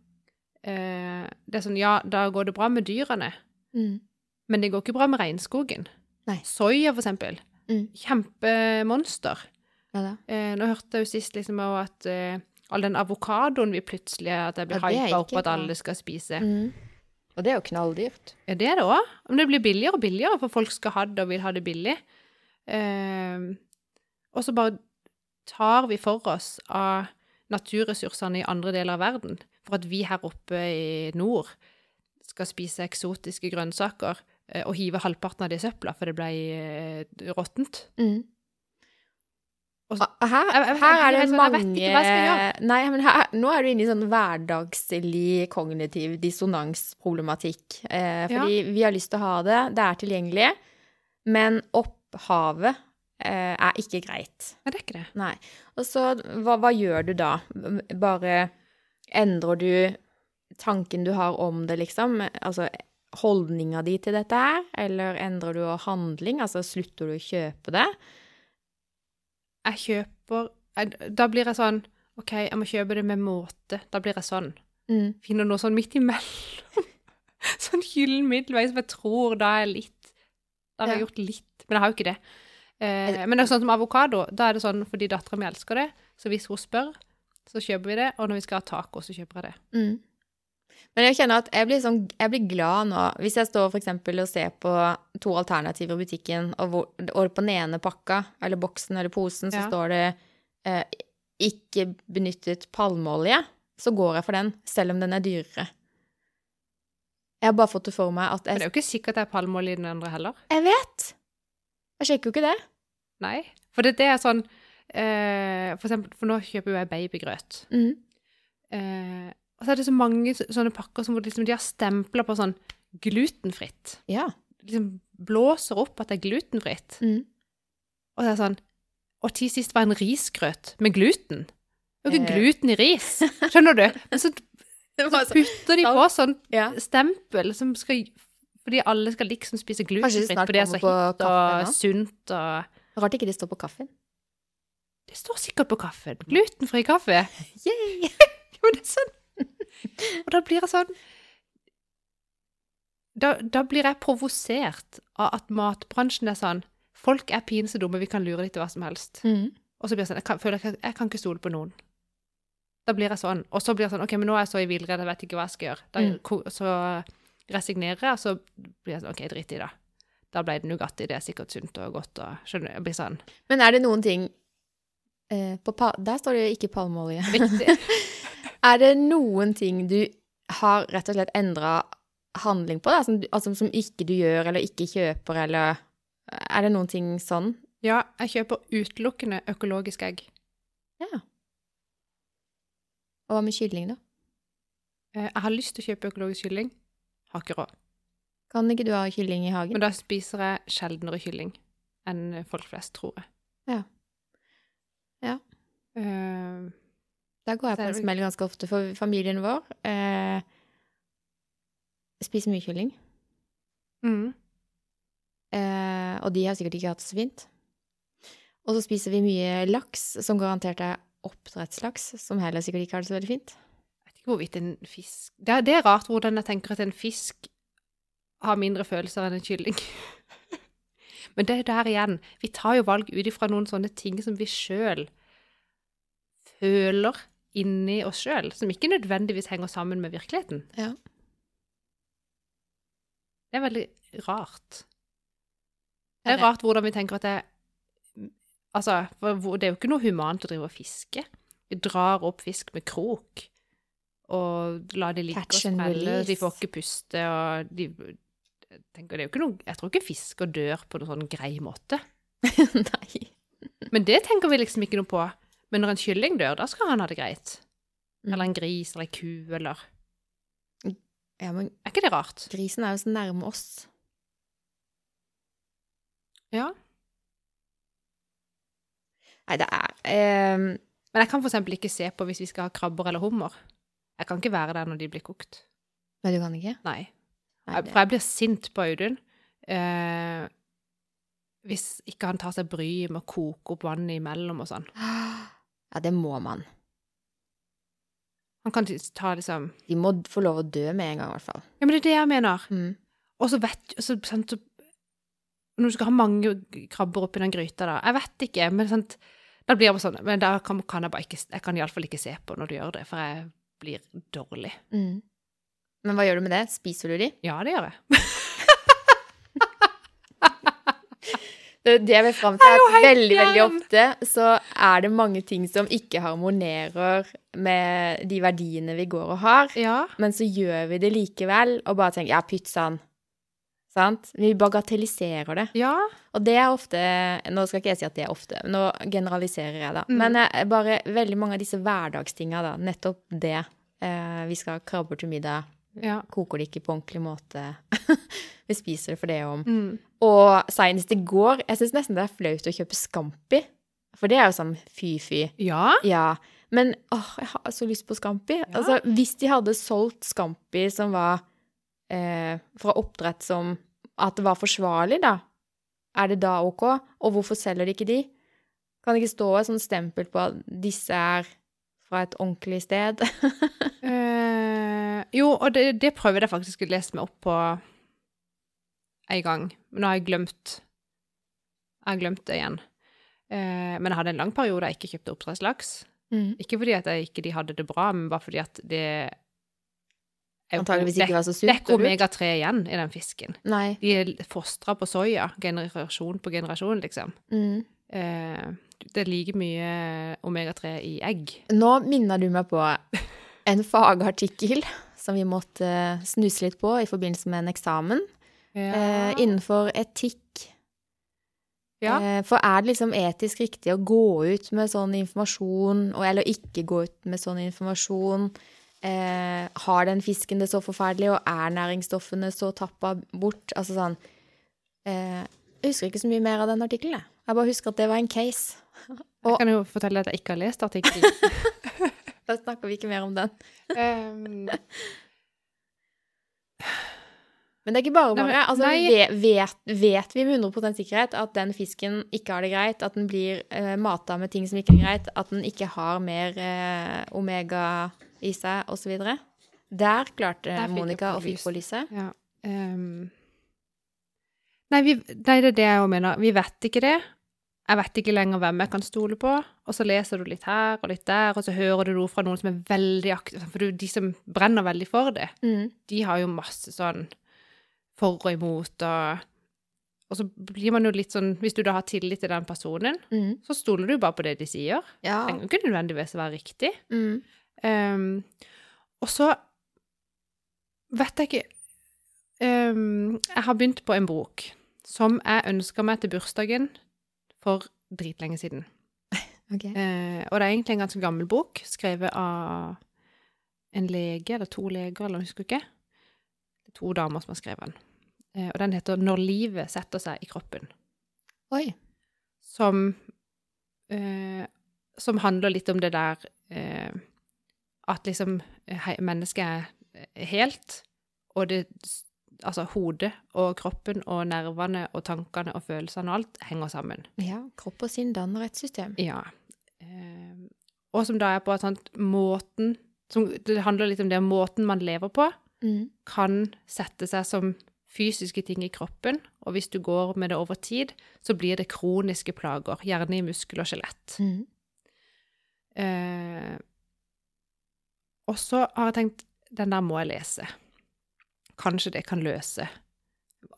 Eh, det er sånn, ja, da går det bra med dyrene, Mm. men det går ikke bra med regnskogen. Nei. Soya, for eksempel. Mm. Kjempemonster. Ja da. Eh, nå hørte jeg jo sist liksom også at eh, all den avokadoen vi plutselig At jeg blir Ja, hypa opp at alle skal spise. Mm. Og det er jo knalldyrt. Ja, det er det òg. Men det blir billigere og billigere, for folk skal ha det og vil ha det billig. Eh, og så bare tar vi for oss av naturressursene i andre deler av verden, for at vi her oppe i nord skal spise eksotiske grønnsaker eh, og hive halvparten av det i søpla, for det ble eh, råttent. Mm. Og Her, her er det mange. Nei, men her, nå er du inne i sånn hverdagslig kognitiv dissonansproblematikk. Eh, fordi vi har lyst til å ha det, det er tilgjengelig, men opphavet eh, er ikke greit. er det er ikke det. Nei. Og så, hva, hva gjør du da? Bare endrer du tanken du har om det, liksom? Altså holdninga di til dette her? Eller endrer du handling? Altså slutter du å kjøpe det? Jeg kjøper jeg, Da blir jeg sånn OK, jeg må kjøpe det med måte. Da blir jeg sånn. Mm. Finner noe sånn midt imellom. sånn gyllen middelvei som jeg tror da er litt Da har jeg Ja. gjort litt, men jeg har jo ikke det. Eh, men det er sånn som avokado. Da er det sånn fordi dattera mi elsker det, så hvis hun spør, så kjøper vi det. Og når vi skal ha taco, så kjøper jeg det. Mm. Men jeg kjenner at jeg blir, sånn, jeg blir glad nå hvis jeg står eksempel og ser på to alternativer i butikken, og, hvor, og på den ene pakka, eller boksen eller posen, så Ja. står det eh, 'ikke benyttet palmeolje', så går jeg for den, selv om den er dyrere. Jeg har bare fått det for meg at Men det er jo ikke sikkert det er palmeolje i den andre heller. jeg vet! Jeg sjekker jo ikke det. Nei. For det, det er sånn eh, For eksempel, for nå kjøper jo jeg babygrøt. Mm. Eh, og så er det så mange sånne pakker som liksom de har stempla på sånn glutenfritt. Ja. Liksom blåser opp at det er glutenfritt. Mm. Og det er sånn Og til sist var en risgrøt med gluten. Det er jo ikke Eh. gluten i ris. Skjønner du? Men så så- putter de på sånn stempel som skal Fordi alle skal liksom spise glutenfritt, for det er så hipt og sunt og Rart ikke det står på kaffen. Det står sikkert på kaffen. Glutenfri kaffe. Yay! Jo, det er sånn. Og da blir jeg sånn da, da blir jeg provosert av at matbransjen er sånn Folk er pinse dumme, vi kan lure dem til hva som helst. Mm. Og så blir jeg sånn Jeg kan, føler jeg, jeg kan ikke stole på noen. Da blir jeg sånn. Og så blir jeg sånn OK, men nå er jeg så i villrede, jeg vet ikke hva jeg skal gjøre. Da, Mm. Så resignerer jeg, og så blir jeg sånn OK, drit i det. Da ble det Nugatti, det er sikkert sunt og godt og Skjønner du? Jeg blir sånn Men er det noen ting eh, Der står det jo ikke palmeolje. Riktig. Er det noen ting du har rett og slett endra handling på, da? Som, altså, som ikke du gjør, eller ikke kjøper, eller Er det noen ting sånn? Ja, jeg kjøper utelukkende økologisk egg. Ja. Og hva med kylling, da? Eh, Jeg har lyst til å kjøpe økologisk kylling. Har ikke råd. Kan ikke du ha kylling i hagen? Men da spiser jeg sjeldnere kylling enn folk flest, tror jeg. Ja. Ja. Eh, Der går jeg på en smell ganske ofte, for familien vår eh, spiser mye kylling. mm. Eh, og de har sikkert ikke hatt det så fint. Og så spiser vi mye laks, som garantert er oppdrettslaks, som heller sikkert ikke har det så veldig fint. Jeg vet ikke hvorvidt en fisk det er, det er rart hvordan jeg tenker at en fisk har mindre følelser enn en kylling. Men det er der igjen. Vi tar jo valg ut ifra noen sånne ting som vi sjøl føler inni oss sjøl, som ikke nødvendigvis henger sammen med virkeligheten. Ja. Det er veldig rart. Det er rart hvordan vi tenker at det Altså, det er jo ikke noe humant å drive og fiske. Vi drar opp fisk med krok og lar de ligge og smelle. De får ikke puste, og de tenker, det er jo ikke noe, Jeg tror ikke fisker dør på noen sånn grei måte. Nei. Men det tenker vi liksom ikke noe på. Men når en kylling dør, da skal han ha det greit. Mm. Eller en gris eller en ku, eller Ja, men Er ikke det rart? grisen er jo så nærme oss. Ja. Nei, det er eh, Men jeg kan eksempel ikke se på hvis vi skal ha krabber eller hummer. Jeg kan ikke være der når de blir kokt. Men du kan ikke? Nei. Nei, det- For jeg blir sint på Audun eh, hvis ikke han tar seg bryet med å koke opp vannet imellom og sånn. Ja, det må man. Han kan ta liksom De må få lov å dø med en gang, i hvert fall. Ja, men det er det jeg mener. Mm. Og så vet så, sant, så, Når du skal ha mange krabber oppi den gryta, da Jeg vet ikke, men sant, Da blir bare sånn Men da kan, kan jeg bare ikke Jeg kan iallfall ikke se på når du gjør det, for jeg blir dårlig. Mm. Men hva gjør du med det? Spiser du de? Ja, det gjør jeg. Det, vi jeg vil fram til, er at veldig, veldig ofte så er det mange ting som ikke harmonerer med de verdiene vi går og har, Ja. men så gjør vi det likevel, og bare tenker ja, pyttsann'. Sant? Vi bagatelliserer det. Ja. Og det er ofte Nå skal ikke jeg si at det er ofte, nå generaliserer jeg, da. Mm. Men jeg, bare veldig mange av disse hverdagstinga, da. Nettopp det. Eh, vi skal ha krabber til middag. Ja. Koker det ikke på ordentlig måte. vi spiser det for det om. Mm. Og senest i går Jeg syns nesten det er flaut å kjøpe Scampi. For det er jo sånn fy-fy. Ja. Ja. Men åh, jeg har så lyst på Scampi. Altså, hvis de hadde solgt Scampi som var eh, fra oppdrett som At det var forsvarlig, da, er det da OK? Og hvorfor selger de ikke de? Kan det ikke stå et sånt stempel på at disse er fra et ordentlig sted? Eh, jo, og det, det prøvde jeg faktisk å lese meg opp på en gang. Men nå har jeg glemt Jeg har glemt det igjen. Uh, men jeg hadde en lang periode jeg ikke kjøpte oppdrettslaks. Mm. Ikke fordi at jeg ikke de hadde det bra, men bare fordi at det det- ikke var så Det er ikke omega-3 igjen i den fisken. Nei. De er fostra på soya, generasjon på generasjon, liksom. Mm. Uh, det er like mye omega-3 i egg. Nå minner du meg på en fagartikkel som vi måtte snuse litt på i forbindelse med en eksamen. Eh, innenfor etikk. Ja. Eh, for er det liksom etisk riktig å gå ut med sånn informasjon, eller ikke gå ut med sånn informasjon? Eh, har den fisken det så forferdelig, og er næringsstoffene så tappa bort? Altså sånn eh, Jeg husker ikke så mye mer av den artikkelen, jeg. Jeg bare husker at det var en case. Jeg kan jo fortelle at jeg ikke har lest artikkelen. Da snakker vi ikke mer om den. um, Men det er ikke bare bare. Altså, vet, vet, vet vi med 100 sikkerhet at den fisken ikke har det greit, at den blir eh, mata med ting som ikke er greit, at den ikke har mer eh, omega i seg, osv.? Der klarte Der Monica å fyke på lyset. ja. Um, nei, vi, nei, det er det jeg òg mener. Vi vet ikke det. Jeg vet ikke lenger hvem jeg kan stole på. Og så leser du litt her og litt der, og så hører du noe fra noen som er veldig aktive. For de som brenner veldig for det, Mm. de har jo masse sånn for og imot, og, og så blir man jo litt sånn Hvis du da har tillit til den personen, Mm. så stoler du bare på det de sier. Ja. Det trenger ikke nødvendigvis være riktig. Mm. Um, og så vet jeg ikke um, Jeg har begynt på en bok som jeg ønska meg til bursdagen for dritlenge siden. Okay. Eh, og det er egentlig en ganske gammel bok, skrevet av en lege, eller to leger, eller jeg husker ikke. Det er to damer som har skrevet den. Eh, og den heter 'Når livet setter seg i kroppen', Oi. som eh, Som handler litt om det der eh, at liksom mennesket er helt, og det Altså hodet og kroppen og nervene og tankene og følelsene og alt henger sammen. Ja, kropp og sinn danner et system. Ja. Eh, og som da er på at sånt måten som, Det handler litt om det måten man lever på, Mm. kan sette seg som fysiske ting i kroppen, og hvis du går med det over tid, så blir det kroniske plager, gjerne i muskel og skjelett. Mm. Eh, og så har jeg tenkt, den der må jeg lese. Kanskje det kan løse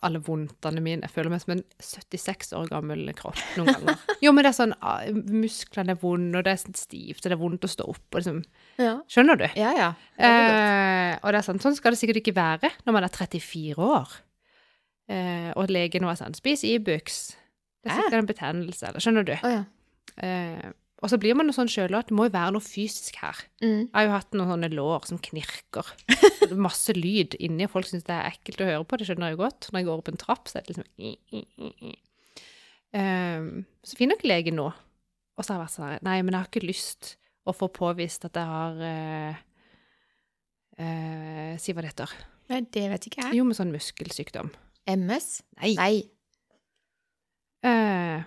alle vondtene mine. Jeg føler meg som en 76 år gammel kropp noen ganger. Jo, men det er sånn, ah, musklene er vonde, og det er sånn stivt, og det er vondt å stå opp, og liksom, Ja. skjønner du? Ja, ja. Eh, og det er sånn, sånn skal det sikkert ikke være når man er 34 år. Eh, og legen var sånn, spis Ibux. Det er sikkert en betennelse, eller skjønner du? Oh, ja. Eh, og så blir man jo sånn sjøl at det må jo være noe fysisk her. Mm. Jeg har jo hatt noen sånne lår som knirker. Er Masse lyd inni, og folk syns det er ekkelt å høre på. Det skjønner jeg jo godt. Når jeg går opp en trapp, så er det liksom. Ehm, Så finner ikke legen noe. Og så har jeg vært sånn Nei, men jeg har ikke lyst å få påvist at jeg har uh, uh, Si hva det heter. Nei, det vet ikke jeg. Jo, med sånn muskelsykdom. MS? Nei. Nei. Eh,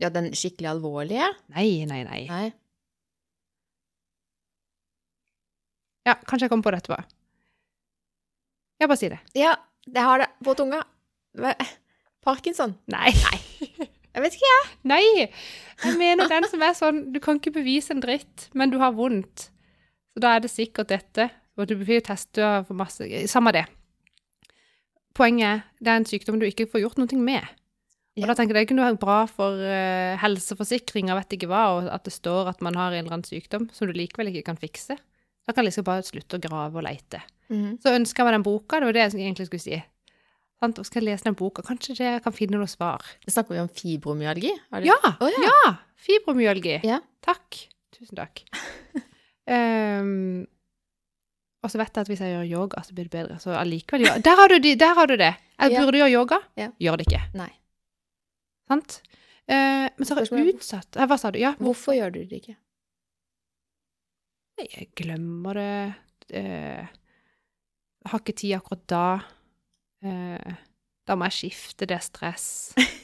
Ja, den skikkelig alvorlige? nei, nei, nei. Nei. Ja, kanskje jeg kommer på det etterpå. Ja, bare si det. Ja, det har det på tunga. Parkinson. Nei. Jeg Jeg vet ikke, jeg. Nei! Jeg mener den som er sånn Du kan ikke bevise en dritt, men du har vondt. Så da er det sikkert dette. Og du blir testa for masse Samme det. Poenget er det er en sykdom du ikke får gjort noe med. Og da tenker jeg det er vært bra for uh, helseforsikringa, vet ikke hva, og at det står at man har en eller annen sykdom som du likevel ikke kan fikse. Da kan liksom bare slutte å grave og leite. Mm. Så ønsker jeg meg den boka, det var det jeg egentlig skulle si. Sant? Og skal jeg lese den boka, kanskje det kan finne noe svar. Snakker vi om fibromyalgi? Ja! oh, ja. ja. Fibromyalgi. Ja. Takk. Tusen takk. um, og så vet jeg at hvis jeg gjør yoga, så blir det bedre. Så allikevel gjør Der har du, de, der har du det! Jeg burde gjøre yoga. Ja. Gjør det ikke. Nei. Sant? Eh, men så har jeg utsatt eh, Hva sa du? Ja, Hvorfor gjør du det ikke? jeg glemmer det. Eh, har ikke tid akkurat da. Eh, da må jeg skifte, det er stress.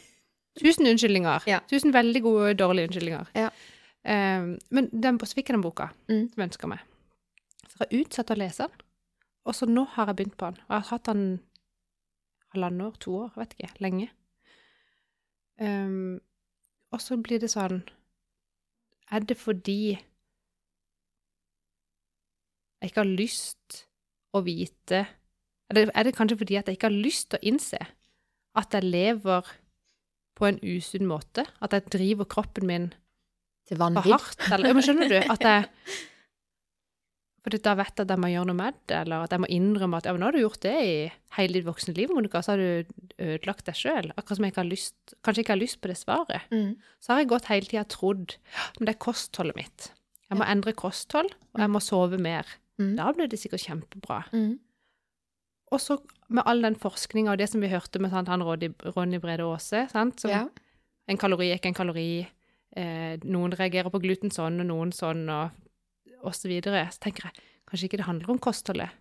Tusen unnskyldninger. Ja. Tusen veldig gode, dårlige unnskyldninger. Ja. Eh, men den, så fikk jeg den boka Mm. som ønska meg. Så har jeg utsatt å lese den, og så nå har jeg begynt på den. Og jeg har hatt den halvannet år, to år, jeg vet ikke, lenge. Um, og så blir det sånn Er det fordi jeg ikke har lyst å vite Eller er det kanskje fordi at jeg ikke har lyst til å innse at jeg lever på en usunn måte? At jeg driver kroppen min Til for vanvidd? hardt? Eller, skjønner du? At jeg fordi da vet jeg at jeg må gjøre noe med det, eller at jeg må innrømme at ja, men nå har du gjort det i hele ditt voksne liv, Monica, så har du ødelagt deg sjøl. Akkurat som jeg ikke har lyst, kanskje ikke har lyst på det svaret. Mm. Så har jeg gått hele tida trodd men det er kostholdet mitt. Jeg må endre kosthold, og jeg må sove mer. Mm. Da blir det sikkert kjempebra. Mm. Og så med all den forskninga og det som vi hørte med sant, han Ronny, Ronny Brede Aase, sant, som Ja. en kalori er ikke en kalori, eh, noen reagerer på gluten sånn, og noen sånn, og, og så videre. Så tenker jeg, kanskje ikke det handler om kostholdet.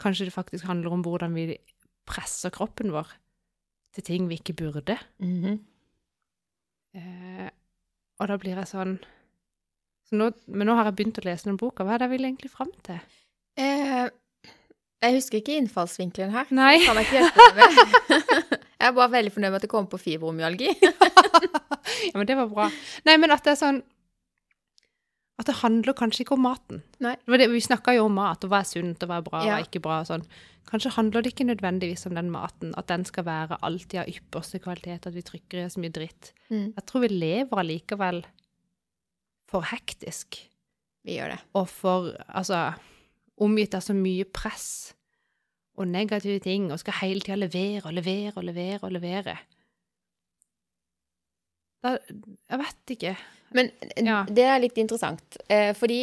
Kanskje det faktisk handler om hvordan vi presser kroppen vår til ting vi ikke burde. Mhm. Eh, og da blir jeg sånn så nå, Men nå har jeg begynt å lese den boka. Hva er det jeg vil egentlig fram til? Eh, jeg husker ikke innfallsvinkelen her. Nei. Kan jeg ikke hjelpe deg med. Jeg er bare veldig fornøyd med at det kom på fibromyalgi. ja, men det var bra. Nei, men at det er sånn At det handler kanskje ikke om maten. Nei. Det var det, vi snakka jo om mat, og hva er sunt, og hva er bra, og Ja. er ikke bra. og sånn. Kanskje handler det ikke nødvendigvis om den maten, at den skal være alltid av ypperste kvalitet, at vi trykker i oss mye dritt. Mm. Jeg tror vi lever allikevel for hektisk. Vi gjør det. og for altså omgitt av så mye press og negative ting, og skal hele tida levere og levere og levere og levere. Da, jeg vet ikke. Men Ja. det er litt interessant, eh, fordi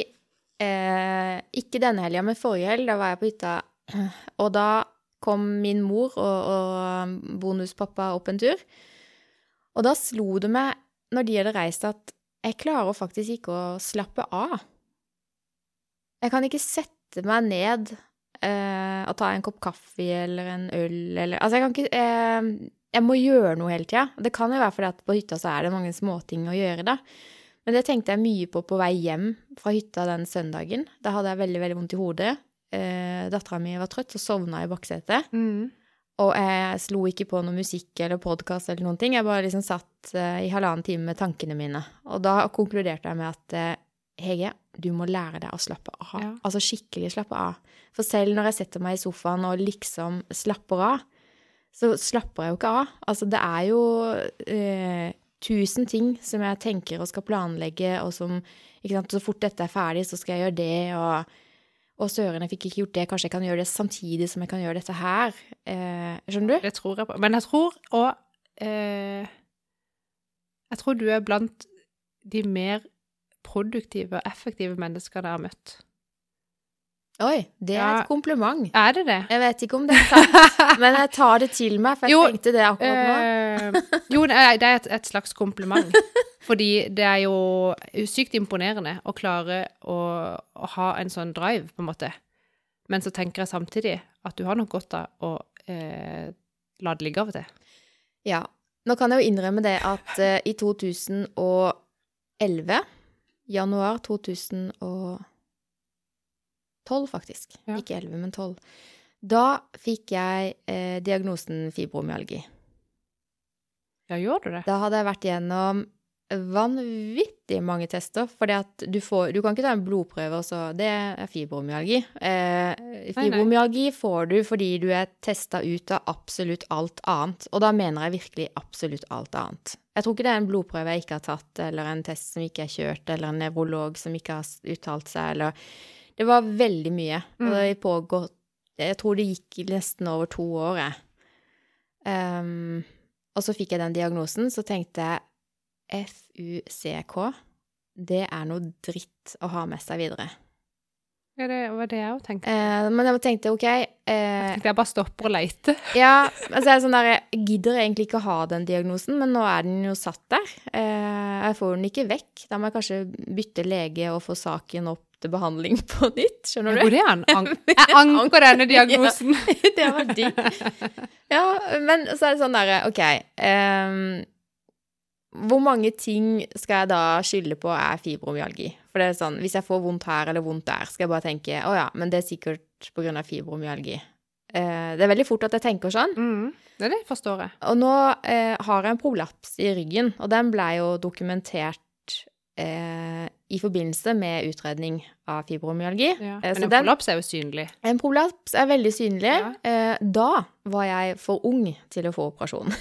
eh, ikke denne helga, men forrige helg, da var jeg på hytta, og da kom min mor og, og bonuspappa opp en tur. Og da slo det meg, når de hadde reist, at jeg klarer faktisk ikke å slappe av. Jeg kan ikke sette meg ned eh, og ta en kopp kaffe eller en øl eller Altså, jeg kan ikke eh, Jeg må gjøre noe hele tida. Det kan jo være fordi at på hytta så er det mange småting å gjøre, da. Men det tenkte jeg mye på på vei hjem fra hytta den søndagen. Da hadde jeg veldig, veldig vondt i hodet. Eh, Dattera mi var trøtt, så sovna jeg i baksetet. Og jeg slo ikke på noe musikk eller podkast eller noen ting. Jeg bare liksom satt eh, i halvannen time med tankene mine. Og da konkluderte jeg med at eh, Hege, du må lære deg å slappe av. Ja. Altså skikkelig slappe av. For selv når jeg setter meg i sofaen og liksom slapper av, så slapper jeg jo ikke av. Altså det er jo eh, tusen ting som jeg tenker og skal planlegge, og som sant, Så fort dette er ferdig, så skal jeg gjøre det, og og søren, jeg fikk ikke gjort det, kanskje jeg kan gjøre det samtidig som jeg kan gjøre dette her. Eh, skjønner du? Det tror jeg på. Men jeg tror òg eh, Jeg tror du er blant de mer produktive og effektive menneskene jeg har møtt. Oi, det er Ja. et kompliment. Er det det? Jeg vet ikke om det er sant, men jeg tar det til meg, for jeg Jo, tenkte det akkurat nå. Øh, jo, det er, det et, et slags kompliment. Fordi det er jo sykt imponerende å klare å, å ha en sånn drive, på en måte. Men så tenker jeg samtidig at du har nok godt av å eh, la det ligge av og til. Ja. Nå kan jeg jo innrømme det at eh, i 2011, januar 2012 faktisk, Ja. ikke 11, men 12, da fikk jeg eh, diagnosen fibromyalgi. Ja, gjør du det? Da hadde jeg vært gjennom vanvittig mange tester, fordi du får Du kan ikke ta en blodprøve, og så Det er fibromyalgi. Eh, fibromyalgi får du fordi du er testa ut av absolutt alt annet. Og da mener jeg virkelig absolutt alt annet. Jeg tror ikke det er en blodprøve jeg ikke har tatt, eller en test som ikke er kjørt, eller en nevrolog som ikke har uttalt seg, eller Det var veldig mye. Og det pågått Jeg tror det gikk nesten over to år, jeg. Um, og så fikk jeg den diagnosen, så tenkte jeg FUCK, det er noe dritt å ha med seg videre. Ja, det var det jeg òg tenkte. Eh, men jeg tenkte OK Jeg eh, tenkte jeg bare stopper og leiter. Ja, altså jeg sånn der, jeg gidder egentlig ikke ha den diagnosen, men nå er den jo satt der. Eh, jeg får den ikke vekk. Da må jeg kanskje bytte lege og få saken opp til behandling på nytt, skjønner Ja, du? Går er an? An jeg anker denne diagnosen. det var digg. Ja, men så er det sånn derre, OK Um, Hvor mange ting skal jeg da skylde på er fibromyalgi? For det er sånn, hvis jeg får vondt her eller vondt der, skal jeg bare tenke å ja, men det er sikkert på grunn av fibromyalgi. Eh, det er veldig fort at jeg tenker sånn. Mm. Det, det forstår jeg. Og nå eh, har jeg en prolaps i ryggen, og den ble jo dokumentert eh, i forbindelse med utredning av fibromyalgi. Ja. Eh, Men en den- prolaps er jo synlig. En prolaps er veldig synlig. Ja. Eh, da var jeg for ung til å få operasjon.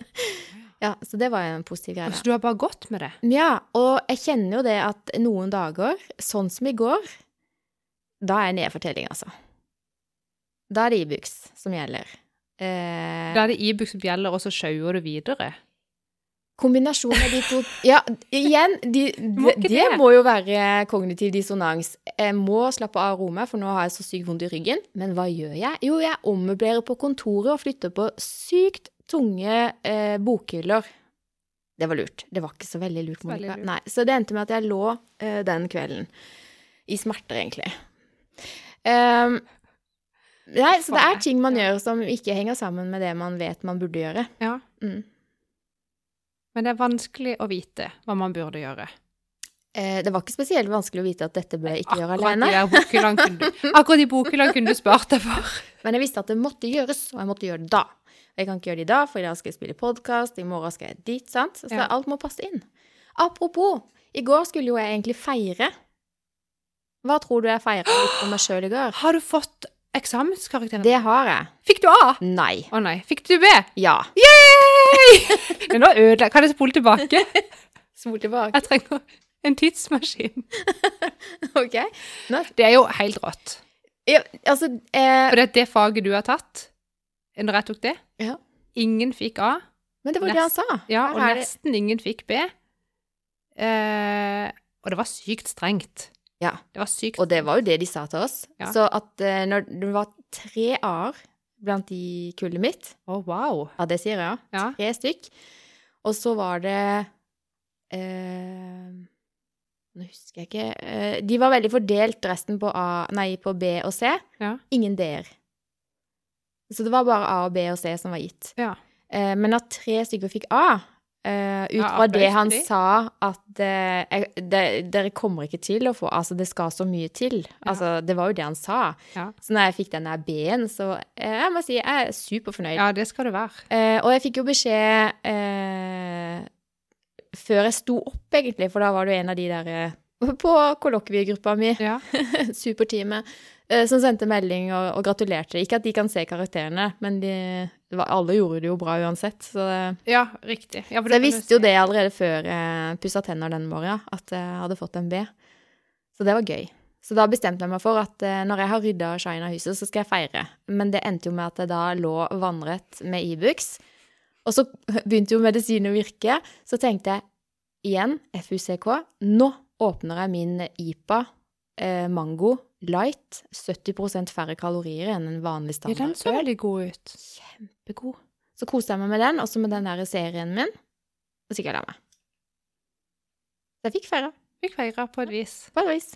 ja, så det var en positiv greie. Så du har bare gått med det? Ja, og jeg kjenner jo det at noen dager, sånn som i går, da er nedfortelling, altså. Da er det Ibux som gjelder. Eh, Da er det Ibux som gjelder, og så sjauer du videre? Kombinasjonen av de to Ja, igjen, de, de, det, må jo være kognitiv dissonans. Jeg må slappe av meg, for nå har jeg så sykt vondt i ryggen. Men hva gjør jeg? Jo, jeg ommøblerer på kontoret og flytter på sykt tunge eh, bokhyller. Det var lurt. Det var ikke så veldig lurt, Veldig lurt. Nei, så det endte med at jeg lå eh, den kvelden i smerter, egentlig. Um, nei, så det er ting man gjør som ikke henger sammen med det man vet man burde gjøre. Ja. Mm. Men det er vanskelig å vite hva man burde gjøre. Eh, det var ikke spesielt vanskelig å vite at dette bør jeg ikke gjøre alene. akkurat de bokhyllene kunne du spart deg for. Men jeg visste at det måtte gjøres, og jeg måtte gjøre det da. Jeg kan ikke gjøre det i dag, for i dag skal jeg spille podkast, i morgen skal jeg dit, sant. Så Ja. alt må passe inn. Apropos, i går skulle jo jeg egentlig feire. Hva tror du jeg feira litt for meg sjøl i går? Har du fått eksamenskarakteren? Det har jeg. Fikk du A? Nei. Å nei. Fikk du B? Ja. Men nå ødela Kan jeg spole tilbake? spole tilbake. Jeg trenger en tidsmaskin. OK. Nå, Det er jo helt rått. ja, altså eh, For det det faget du har tatt, når jeg tok det, Ja. ingen fikk A. Men det var det han sa. Ja, Her og nesten det- ingen fikk B. Eh, og det var sykt strengt. Ja. Det var sykt Og det var jo det de sa til oss. Ja. Så at eh, når det var tre A-er blant de kullet mitt Å, wow. Ja, det sier jeg, ja. Ja. Tre stykk. Og så var det eh, Nå husker jeg ikke eh, De var veldig fordelt resten på, A, nei, på B og C. Ja. Ingen D-er. Så det var bare A og B og C som var gitt. Ja. Eh, men at tre stykker fikk A, eh, ut Ja, fra det han sa at uh, jeg- det- dere kommer ikke til å få Altså, det skal så mye til. Altså, det var jo det han sa. Ja. Så når jeg fikk denne B-en, så uh, jeg må si jeg er superfornøyd. ja, det skal det være. Eh, og jeg fikk jo beskjed før jeg sto opp, egentlig, for da var du en av de der på kollokviegruppa mi, Ja. superteamet, som sendte melding og, og gratulerte. Ikke at de kan se karakterene, men de, var, alle gjorde det jo bra uansett. Så, det, ja, riktig. Ja, så jeg visste jo det allerede før jeg pussa tenner den morgenen, at jeg hadde fått en B. Så det var gøy. Så da bestemte jeg meg for at eh, når jeg har rydda Shina-huset, så skal jeg feire. Men det endte jo med at jeg da lå vannrett med Ibux. Og så begynte jo medisinen å virke. Så tenkte jeg igjen, FUCK, nå åpner jeg min IPA eh, Mango Light. 70% færre kalorier enn en vanlig Ja, den så veldig god ut. Kjempegod. Så koste jeg meg med den, også med den der serien min. Og så gikk jeg la meg. Så jeg fikk feire, Fikk feira på et vis. på et vis.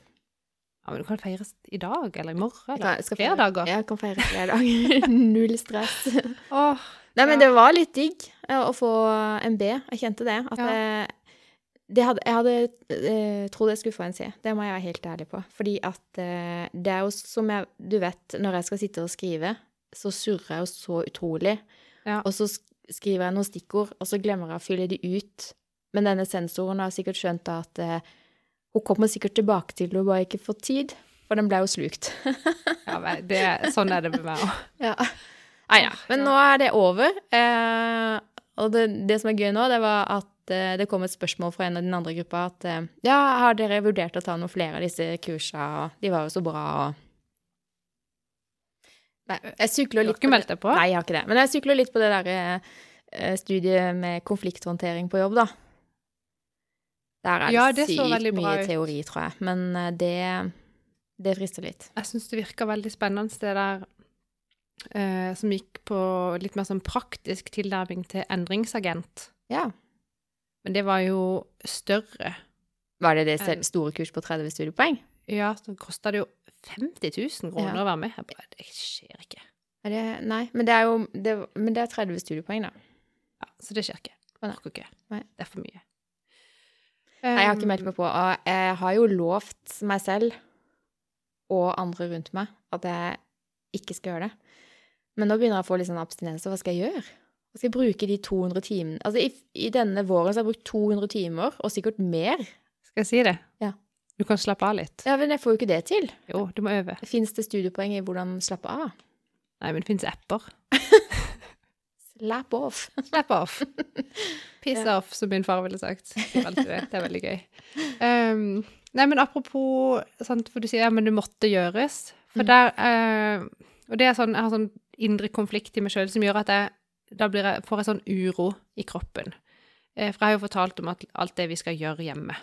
Ja, men du kan feire i dag, eller i morgen, eller jeg flere dager. Ja, jeg kan feire flere dager. Null stress. Åh, Nei, men Ja. det var litt digg eh, å få en B. Jeg kjente det. At Ja. jeg, hadde, jeg hadde eh, trodd jeg skulle få en C. Det må jeg være helt ærlig på. Fordi at eh, det er jo som jeg Du vet, når jeg skal sitte og skrive, så surrer jeg jo så utrolig. Ja. Og så skriver jeg noen stikkord, og så glemmer jeg å fylle de ut. Men denne sensoren har sikkert skjønt at eh, hun kommer sikkert tilbake til det, hun bare ikke får tid, for den ble jo slukt. Ja, det, sånn er det med meg òg. Ja. Ah, ja. Men nå er det over. Eh, og det, det som er gøy nå, det var at det kom et spørsmål fra en av den andre gruppa at eh, ja, har dere vurdert å ta noen flere av disse kursene, og de var jo så bra, og Nei, jeg sykler Du har litt ikke på meldt deg på? Nei, jeg har ikke det. Men jeg sykler litt på det der eh, studiet med konflikthåndtering på jobb, da. Der er Ja, det sykt mye ut. teori, tror jeg. Men eh, det, det frister litt. Jeg syns det virker veldig spennende, det der eh, som gikk på litt mer sånn praktisk tilnærming til endringsagent. Ja. Men det var jo større. Var det det store kurs på 30 studiepoeng? Ja, så kosta det jo 50 000 kroner Ja. å være med. Jeg bare, det skjer ikke. Det, nei, men det er jo det, Men det er 30 studiepoeng, da. Ja, så det skjer ikke. Orker ikke. Det er for mye. Nei, jeg har ikke Um, meldt meg på. Og jeg har jo lovt meg selv og andre rundt meg at jeg ikke skal gjøre det. Men nå begynner jeg å få litt sånn abstinenser. Hva skal jeg gjøre? Hva skal jeg bruke de 200 timene Altså, i, i denne våren så har jeg brukt 200 timer, og sikkert mer. Skal jeg si det? Ja. Du kan slappe av litt. Ja, men jeg får jo ikke det til. Jo, du må øve. Fins det studiepoeng i hvordan slappe av? Nei, men det fins apper. Slap off. Slap off. Piss Ja. off, som min far ville sagt. Det. det er veldig gøy. Um, nei, men apropos sant, For du sier ja, men det måtte gjøres. For Mm. der uh, Og det er sånn, jeg har sånn indre konflikt i meg sjøl som gjør at jeg da blir jeg, får jeg sånn uro i kroppen. Eh, for jeg har jo fortalt om alt det vi skal gjøre hjemme.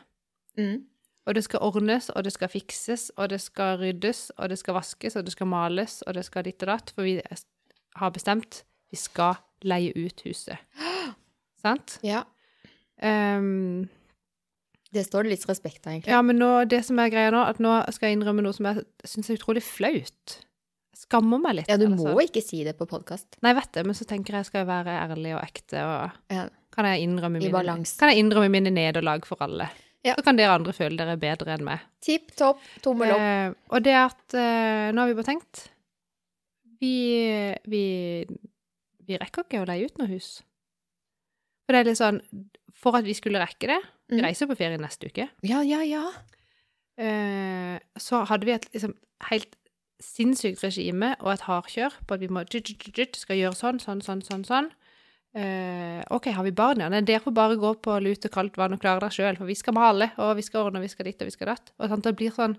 Mm. Og det skal ordnes, og det skal fikses, og det skal ryddes, og det skal vaskes, og det skal males, og det skal ditt og datt, for vi har bestemt vi skal leie ut huset. Sant? Ja. Um, Det står det litt respekt av, egentlig. ja, men nå, det som er greia nå, at nå skal jeg innrømme noe som jeg syns er utrolig flaut. Skammer meg litt. Ja, du altså. må ikke si det på podkast. Nei, vet det, men så tenker jeg skal jeg være ærlig og ekte, og Ja. kan jeg mine, kan jeg innrømme mine nederlag for alle. Ja. Så kan dere andre føle dere er bedre enn meg. Tipp topp, tommel opp. Eh, og det at eh, Nå har vi bare tenkt vi, vi, vi rekker ikke å leie ut noe hus. For det er litt sånn For at vi skulle rekke det Vi Mm. reiser på ferie neste uke. Ja, ja, ja. Eh, så hadde vi et liksom, helt sinnssykt regime og et hardkjør på at vi må skal gjøre sånn, sånn, sånn, sånn. sånn. Uh, OK, har vi barn, ja? Nei, dere får bare gå på lut og kaldt vann og klare dere sjøl, for vi skal male, og vi skal ordne, og vi skal ditt, og vi skal datt. Og sånn, det blir sånn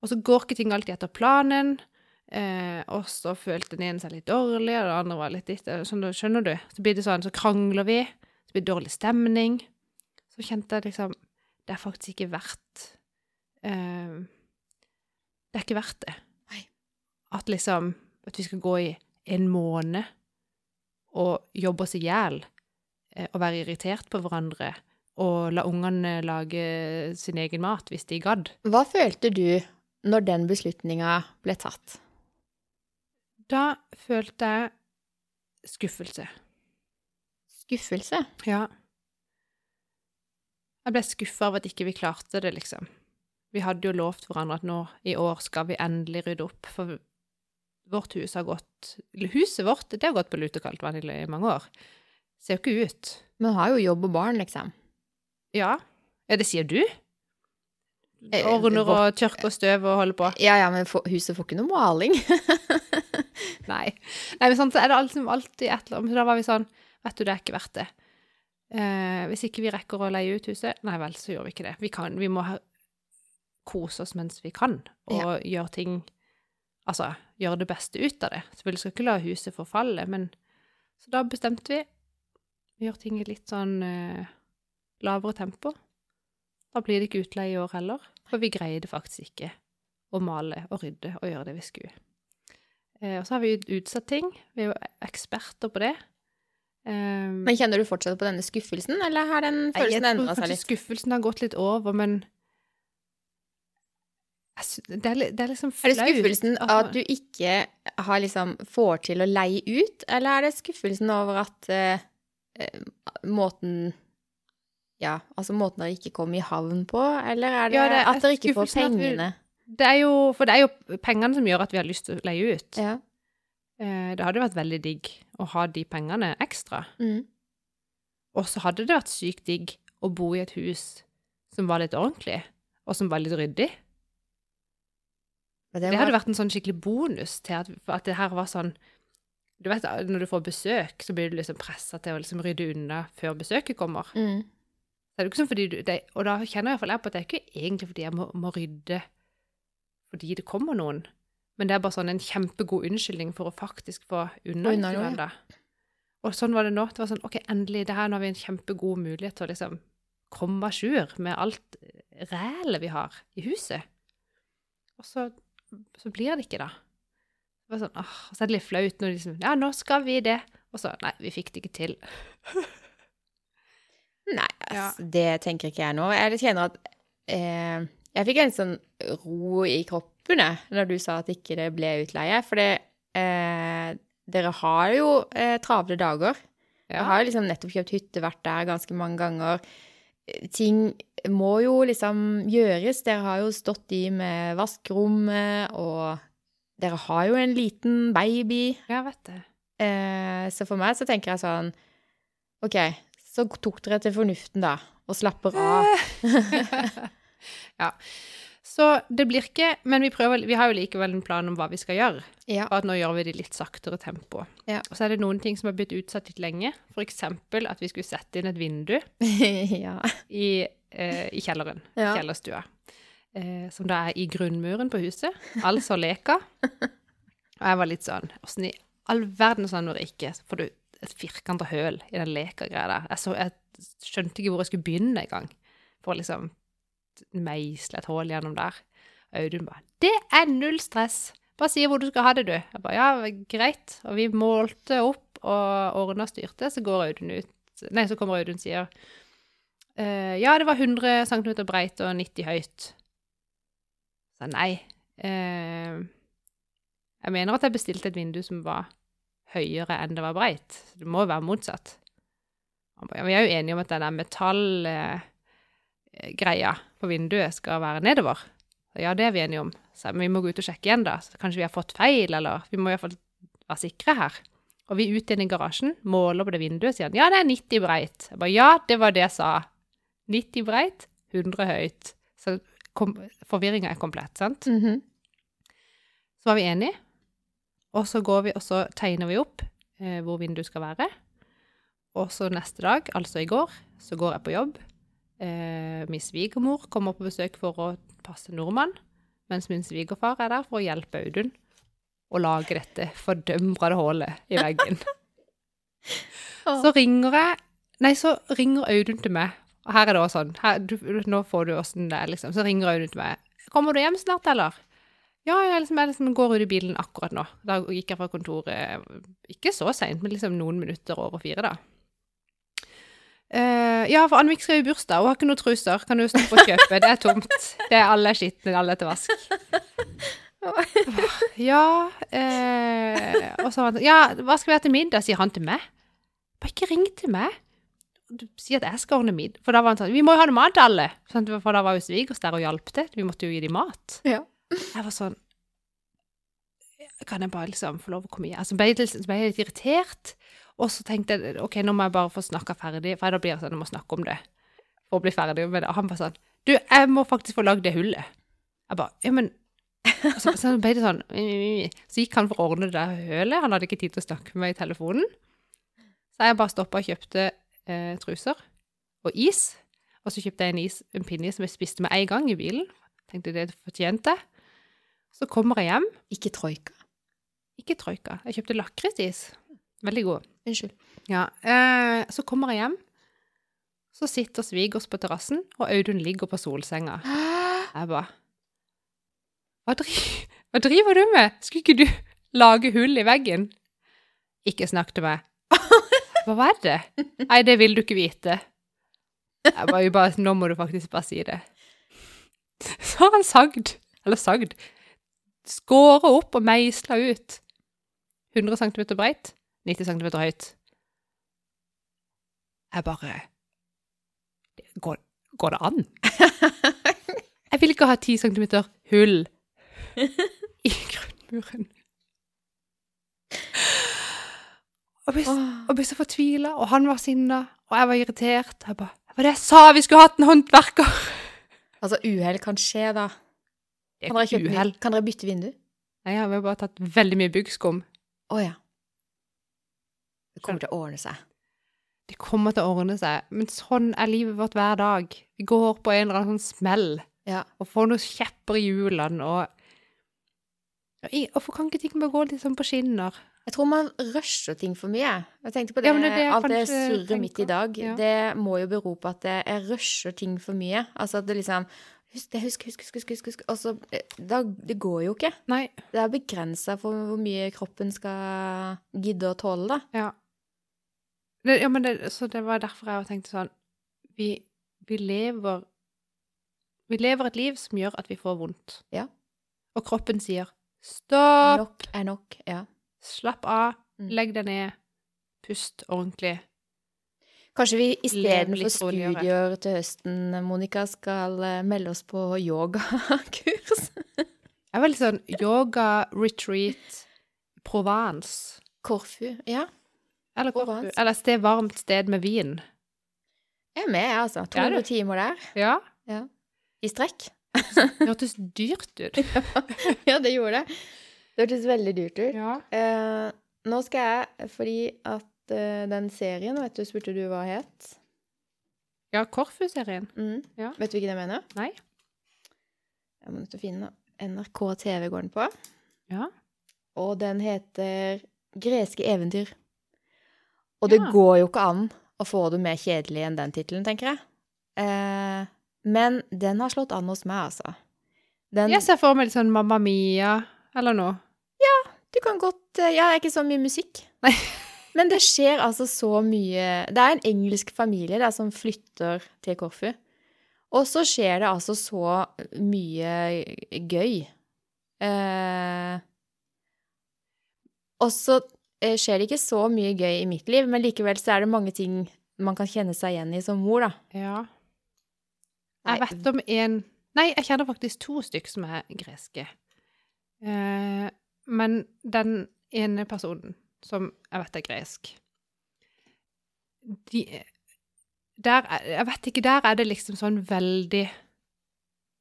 Og så går ikke ting alltid etter planen. Uh, og så følte den ene seg litt dårlig, og den andre var litt ditt. Sånn, skjønner du? Så blir det sånn, så krangler vi. Så blir det dårlig stemning. Så kjente jeg liksom Det er faktisk ikke verdt uh, Det er ikke verdt det. At liksom At vi skal gå i en måned og jobbe oss i hjel eh, og være irritert på hverandre og la ungene lage sin egen mat hvis de gadd. Hva følte du når den beslutninga ble tatt? Da følte jeg skuffelse. Skuffelse? Ja. Jeg ble skuffa av at ikke vi klarte det, liksom. Vi hadde jo lovt hverandre at nå i år skal vi endelig rydde opp, for vårt hus har gått Huset vårt det har gått på lutekaldt kaldt vann i mange år. Ser jo ikke ut. Men har jo jobb og barn, liksom. Ja. Ja, det sier du? Eh, Ordner og tørker og støv og holder på. Ja, ja, men huset får ikke noe maling. Nei. Nei, men sånn så er det alltid, alltid et eller annet. Da var vi sånn Vet du, det er ikke verdt det. Eh, hvis ikke vi rekker å leie ut huset, nei vel, så gjør vi ikke det. Vi, kan, vi må kose oss mens vi kan, og gjøre ting Altså gjøre det beste ut av det. Selvfølgelig skal ikke la huset forfalle, men Så da bestemte vi vi gjør ting i litt sånn eh, lavere tempo. Da blir det ikke utleie i år heller, for vi greide faktisk ikke å male og rydde og gjøre det vi skulle. Eh, og så har vi utsatt ting. Vi er jo eksperter på det. Um, Men kjenner du fortsatt på denne skuffelsen, eller har den følelsen endra seg litt? Skuffelsen har gått litt over, men det er, det er liksom Er det skuffelsen at du ikke har liksom får til å leie ut, eller er det skuffelsen over at eh, måten Ja, altså måten dere ikke kom i havn på, eller er det, Ja, det er at dere ikke får pengene? vi-? Det er jo, for det er jo pengene som gjør at vi har lyst til å leie ut. Ja. Eh, det hadde vært veldig digg å ha de pengene ekstra. Mm. Og så hadde det vært sykt digg å bo i et hus som var litt ordentlig, og som var litt ryddig. Det var- hadde vært en sånn skikkelig bonus til at, at det her var sånn Du vet, når du får besøk, så blir du liksom pressa til å liksom rydde unna før besøket kommer. mm. Det er jo ikke sånn fordi du, det, og da kjenner jeg iallfall jeg på at det er ikke egentlig fordi jeg må, må rydde fordi det kommer noen, men det er bare sånn en kjempegod unnskyldning for å faktisk få unna Unna litt noe, grann da. Og sånn var det nå. Det var sånn, ok, endelig, det her nå har vi en kjempegod mulighet til å liksom komme à jour med alt rælet vi har i huset. Og så, så blir det ikke da. Det var sånn, åh, så er det litt flaut når de liksom, ja, nå skal vi det. Og så, nei, vi fikk det ikke til. Nei, Ja. altså, det tenker ikke jeg nå. Jeg kjenner at eh, Jeg fikk en sånn ro i kroppen jeg, når du sa at ikke det ble utleie. For det, eh, dere har jo eh, travle dager. Jeg har liksom nettopp kjøpt hytte, vært der ganske mange ganger. Eh, Ting må jo liksom gjøres. Dere har jo stått i med vaskerommet, og dere har jo en liten baby. Ja, vet det. Eh, så for meg så tenker jeg sånn OK, så tok dere til fornuften, da, og slapper av. ja. Så det blir ikke, men vi prøver, vi har jo likevel en plan om hva vi skal gjøre. Ja. Og at nå gjør vi det i litt saktere tempo. Ja. Og så er det noen ting som har blitt utsatt litt lenge. Eksempel at vi skulle sette inn et vindu ja. i, eh, i kjelleren, Ja. kjellerstua. Eh, som da er i grunnmuren på huset. Altså leka. Og jeg var litt sånn, åssen i all verden sånn når jeg ikke får du et firkanta høl i den leka-greia der. Jeg, så, jeg skjønte ikke hvor jeg skulle begynne engang. For å liksom meisle et hull gjennom der. Audun bare 'Det er null stress. Bare si hvor du skal ha det, du.' Jeg bare 'Ja, greit'. Og vi målte opp og ordna og styrte, så går Audun ut Nei, så kommer Audun og sier «Eh, 'Ja, det var 100 cm breit og 90 høyt'. Så nei. eh, jeg mener at jeg bestilte et vindu som var høyere enn det var breit. Det må jo være motsatt. Vi er jo enige om at den der metallgreia på vinduet skal være nedover. Ja, det er vi enige om. Så men vi må gå ut og sjekke igjen, da. Så kanskje vi har fått feil, eller vi må i hvert fall være sikre her. Og vi er ute igjen i garasjen, måler på det vinduet, sier han ja, det er 90 breit. Jeg bare ja, det var det jeg sa. 90 breit, 100 høyt. Så kom, forvirringa er komplett, sant? Mhm. Så var vi enige, og så går vi, og så tegner vi opp eh, hvor vinduet skal være. Og så neste dag, altså i går, så går jeg på jobb. Eh, min svigermor kommer på besøk for å passe nordmann, mens min svigerfar er der for å hjelpe Audun å lage dette fordømrede hullet i veggen. Så ringer jeg Nei, så ringer Audun til meg. Og her er det også sånn. Her, du, nå får du åssen det er, liksom. Så ringer Audun til meg. 'Kommer du hjem snart, eller?' Ja, jeg, liksom, jeg liksom går ut i bilen akkurat nå. Da gikk jeg fra kontoret ikke så seint, men liksom noen minutter over fire, da. Eh, ja, for Annemik skal i bursdag, hun har ikke noen truser. Kan du stoppe og kjøpe? Det er tomt. Det er alle skitne, alle til vask. Ja uh, Og så han Ja, hva skal vi ha til middag? sier han til meg. Bare ikke ring til meg. Du sier at jeg skal ordne middag. For da var han sånn Vi må jo ha noe mat til alle. Sånn, for da var jo svigers der og hjalp til. Vi måtte jo gi dem mat. Ja. Jeg var sånn Kan jeg bare liksom få lov å komme hjem? Altså, litt, ble jeg litt irritert. Og så tenkte jeg ok, nå må jeg bare få snakka ferdig, for da blir det sånn, jeg må snakke om det. Og bli ferdig med det. Og han bare sånn Du, jeg må faktisk få lagd det hullet. Jeg bare Ja, men så, så ble det sånn Så gikk han for å ordne det der hølet. Han hadde ikke tid til å snakke med meg i telefonen. Så jeg bare stoppa og kjøpte eh, truser og is. Og så kjøpte jeg en, is, en pinne som jeg spiste med en gang i bilen. Tenkte det fortjente. Så kommer jeg hjem. Ikke troika. Ikke troika. Jeg kjøpte lakrisis. Veldig god. Unnskyld. Ja. Eh, så kommer jeg hjem. Så sitter svigers på terrassen, og Audun ligger på solsenga. Jeg bare hva, dri hva driver du med? Skulle ikke du lage hull i veggen? Ikke snakk til meg. Hva var det? Nei, det vil du ikke vite. Jeg bare, bare, Nå må du faktisk bare si det. Så har han sagd, eller sagd, skåret opp og meisla ut 100 cm breit, 90 cm høyt. Jeg bare Går, går det an? Jeg vil ikke ha 10 cm hull i grunnmuren. Og ble, og ble så fortvila, og han var sinna, og jeg var irritert. Jeg bare Det var det jeg sa, vi skulle hatt en håndverker! Altså, uhell kan skje, da. Kan er dere, kjøpe, kan dere bytte vindu? Nei, jeg har jo bare tatt veldig mye byggskum. Å ja. Det kommer til å ordne seg. Det kommer til å ordne seg. Men sånn er livet vårt hver dag. Vi går på en eller annen sånn smell Ja. og får noen kjepper i hjulene og Hvorfor kan ikke ting bare gå litt sånn på skinner? Jeg tror man rusher ting for mye. Jeg tenkte på det, Ja, det det alt det surret mitt i dag. Ja. Det må jo bero på at jeg- rusher ting for mye. Altså at det liksom Husk det, husk, husk, husk, husk, husk, så eh, da, Det går jo ikke. Nei. Det er begrensa for hvor mye kroppen skal gidde å tåle, da. Ja. Det, ja, men det, så det var derfor jeg tenkte sånn vi, vi lever Vi lever et liv som gjør at vi får vondt. Ja. Og kroppen sier stopp, Nok er nok. Ja. slapp av, Mm. legg deg ned, pust ordentlig. Kanskje vi istedenfor litt studier til høsten, Monica, skal eh, melde oss på yogakurs? Jeg er veldig sånn yoga, retreat, Provence. Korfu. Ja, Eller, Provence. eller sted varmt sted med vin. jeg er med, jeg, altså. Ja, 200 timer der. Ja. I strekk. Det hørtes dyrt ut. ja, det gjorde det. Det hørtes veldig dyrt ut. Ja. Eh, nå skal jeg, fordi at eh, den serien, vet du, spurte du hva het? ja, Korfu-serien. Mm. Ja. Vet du hvilken jeg mener? Nei. Jeg må nødt til å finne NRK TV går den på. Ja. Og den heter Greske eventyr. Og det Ja. går jo ikke an å få det mer kjedelig enn den tittelen, tenker jeg. Eh, men den har slått an hos meg, altså. Den, Jeg ser for meg litt sånn Mamma Mia eller noe. Ja, Du kan godt eh, Ja, det er ikke så mye musikk. Nei. Men det skjer altså så mye Det er en engelsk familie der som flytter til Korfu. Og så skjer det altså så mye gøy. Eh, og så skjer det ikke så mye gøy i mitt liv, men likevel så er det mange ting man kan kjenne seg igjen i som mor, da. Ja. Jeg vet om en Nei, jeg kjenner faktisk to stykker som er greske. Eh, men den ene personen som jeg vet er gresk de, der er, Jeg vet ikke, der er det liksom sånn veldig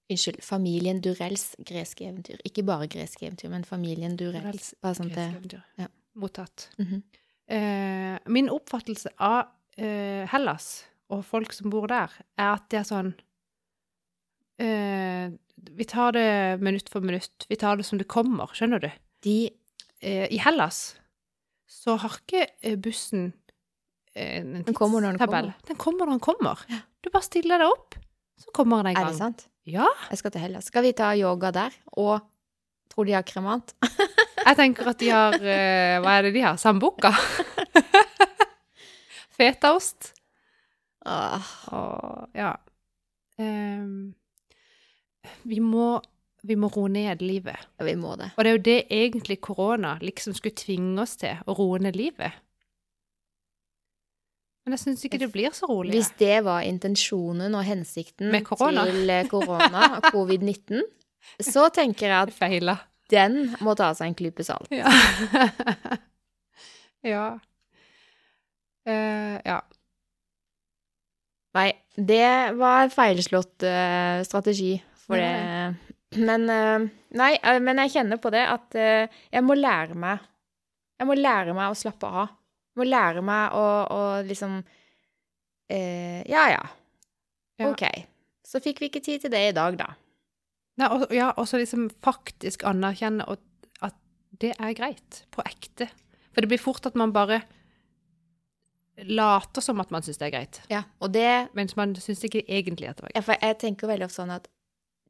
Unnskyld. Familien Durells greske eventyr. Ikke bare greske eventyr, men familien Durells. Durells Bare sånn greske til eventyr. ja. Mottatt. Mhm. Eh, min oppfattelse av eh, Hellas og folk som bor der, er at det er sånn eh, Vi tar det minutt for minutt. Vi tar det som det kommer, skjønner du? De Eh, I Hellas så har ikke eh, bussen eh, en Den kommer når den tidstabell. kommer. Den kommer når den kommer. Du bare stiller deg opp, så kommer den i Er gang. det sant? Ja. Jeg skal til Hellas. Skal vi ta yoga der? Og tror de har kremant? Jeg tenker at de har eh, Hva er det de har? Sambuca? Fetaost? Åh, Og ja Um, Vi må vi må roe ned livet. ja, vi må det. Og det er jo det egentlig korona liksom skulle tvinge oss til, å roe ned livet. Men jeg syns ikke det blir så rolig. Hvis det var intensjonen og hensikten Med korona. til eh, korona og covid-19, så tenker jeg at feila. Den må ta seg en klype salt. Ja. ja. Uh, ja. Nei, det var feilslått uh, strategi for det. Men uh, Nei, men jeg kjenner på det at jeg må lære meg Jeg må lære meg å slappe av. Jeg må lære meg å, å liksom Ja, ja. Ja. OK. Så fikk vi ikke tid til det i dag, da. Nei, og, ja, og så liksom faktisk anerkjenne at, det er greit, på ekte. For det blir fort at man bare later som at man syns det er greit, Ja, og det mens man syns ikke egentlig at det var greit. ja, For jeg tenker veldig ofte sånn at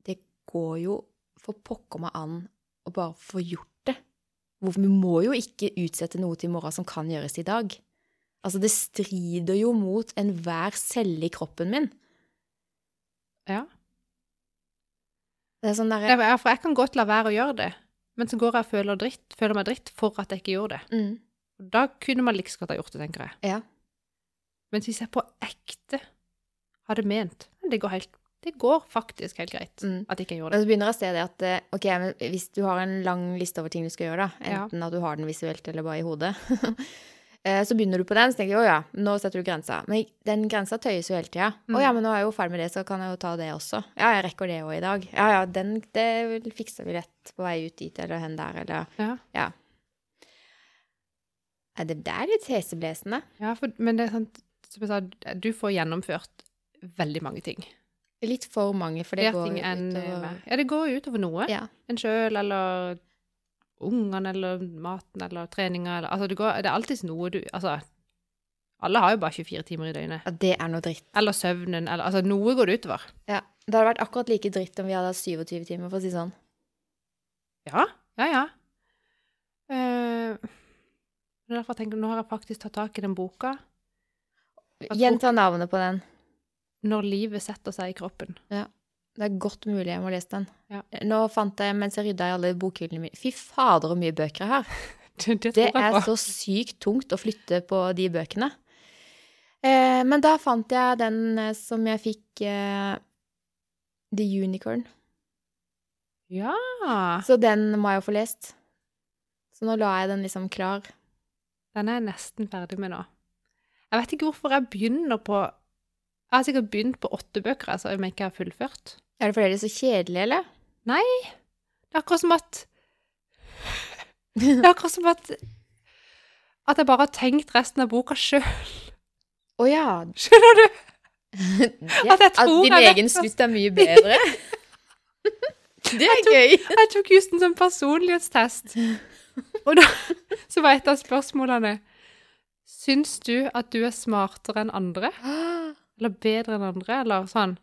det går jo for pokker meg an å bare få gjort det. Vi må jo ikke utsette noe til i morgen som kan gjøres i dag. Altså, det strider jo mot enhver celle i kroppen min. Ja. Det er sånn der, ja, For jeg kan godt la være å gjøre det, men så går jeg og føler, dritt, føler meg dritt for at jeg ikke gjorde det. mm, Da kunne man like godt ha gjort det, tenker jeg. Ja. Men hvis jeg på ekte hadde ment det går, helt, det går faktisk helt greit Mm. at jeg ikke gjorde det. det. så begynner jeg å se det at eh, ok, men hvis du har en lang liste over ting du skal gjøre, da, Ja. enten at du har den visuelt eller bare i hodet, Så begynner du på den, så tenker jeg å ja, nå setter du grensa. Men den grensa tøyes jo hele tida. Å Mm. ja, men nå er jeg jo ferdig med det, så kan jeg jo ta det også. Ja, jeg rekker det òg i dag. Ja ja, den, det fikser vi lett på vei ut dit eller hen der, eller Ja. Ja. Nei, det der er litt heseblesende. ja for, men det er sant, som jeg sa, du får gjennomført veldig mange ting. Litt for mange, for det Flere går ut jo utover. Ja, det går jo utover noe. Ja. En sjøl, eller ungene, eller maten, eller treninga, eller Altså, det, går, det er alltids noe du Altså, alle har jo bare 24 timer i døgnet. ja, det er noe dritt. Eller søvnen, eller Altså, noe går det utover. Ja. Det hadde vært akkurat like dritt om vi hadde hatt 27 timer, for å si sånn. Ja, ja, ja. Uh, derfor tenker jeg, Nå har jeg faktisk tatt tak i den boka. Gjenta navnet på den. 'Når livet setter seg i kroppen'. Det er godt mulig jeg må lese den. Ja. Nå fant jeg, mens jeg rydda i alle bokhyllene mine Fy fader, så mye bøker jeg har. Det, det, Det er så sykt tungt å flytte på de bøkene. Eh, men da fant jeg den eh, som jeg fikk eh, The Unicorn. Ja. Så den må jeg jo få lest. Så nå la jeg den liksom klar. Den er jeg nesten ferdig med nå. Jeg vet ikke hvorfor jeg begynner på Jeg har sikkert begynt på åtte bøker, altså, om jeg ikke har fullført. Er det fordi det er så kjedelig, eller? Nei. Det er akkurat som at Det er akkurat som at At jeg bare har tenkt resten av boka sjøl. Å ja. Skjønner du? Det, At jeg tror din jeg egen slutt er mye bedre. Det er gøy. Jeg tok just en sånn personlighetstest. Og da så var et av spørsmålene Syns du at du er smartere enn andre? Eller bedre enn andre? Eller sånn.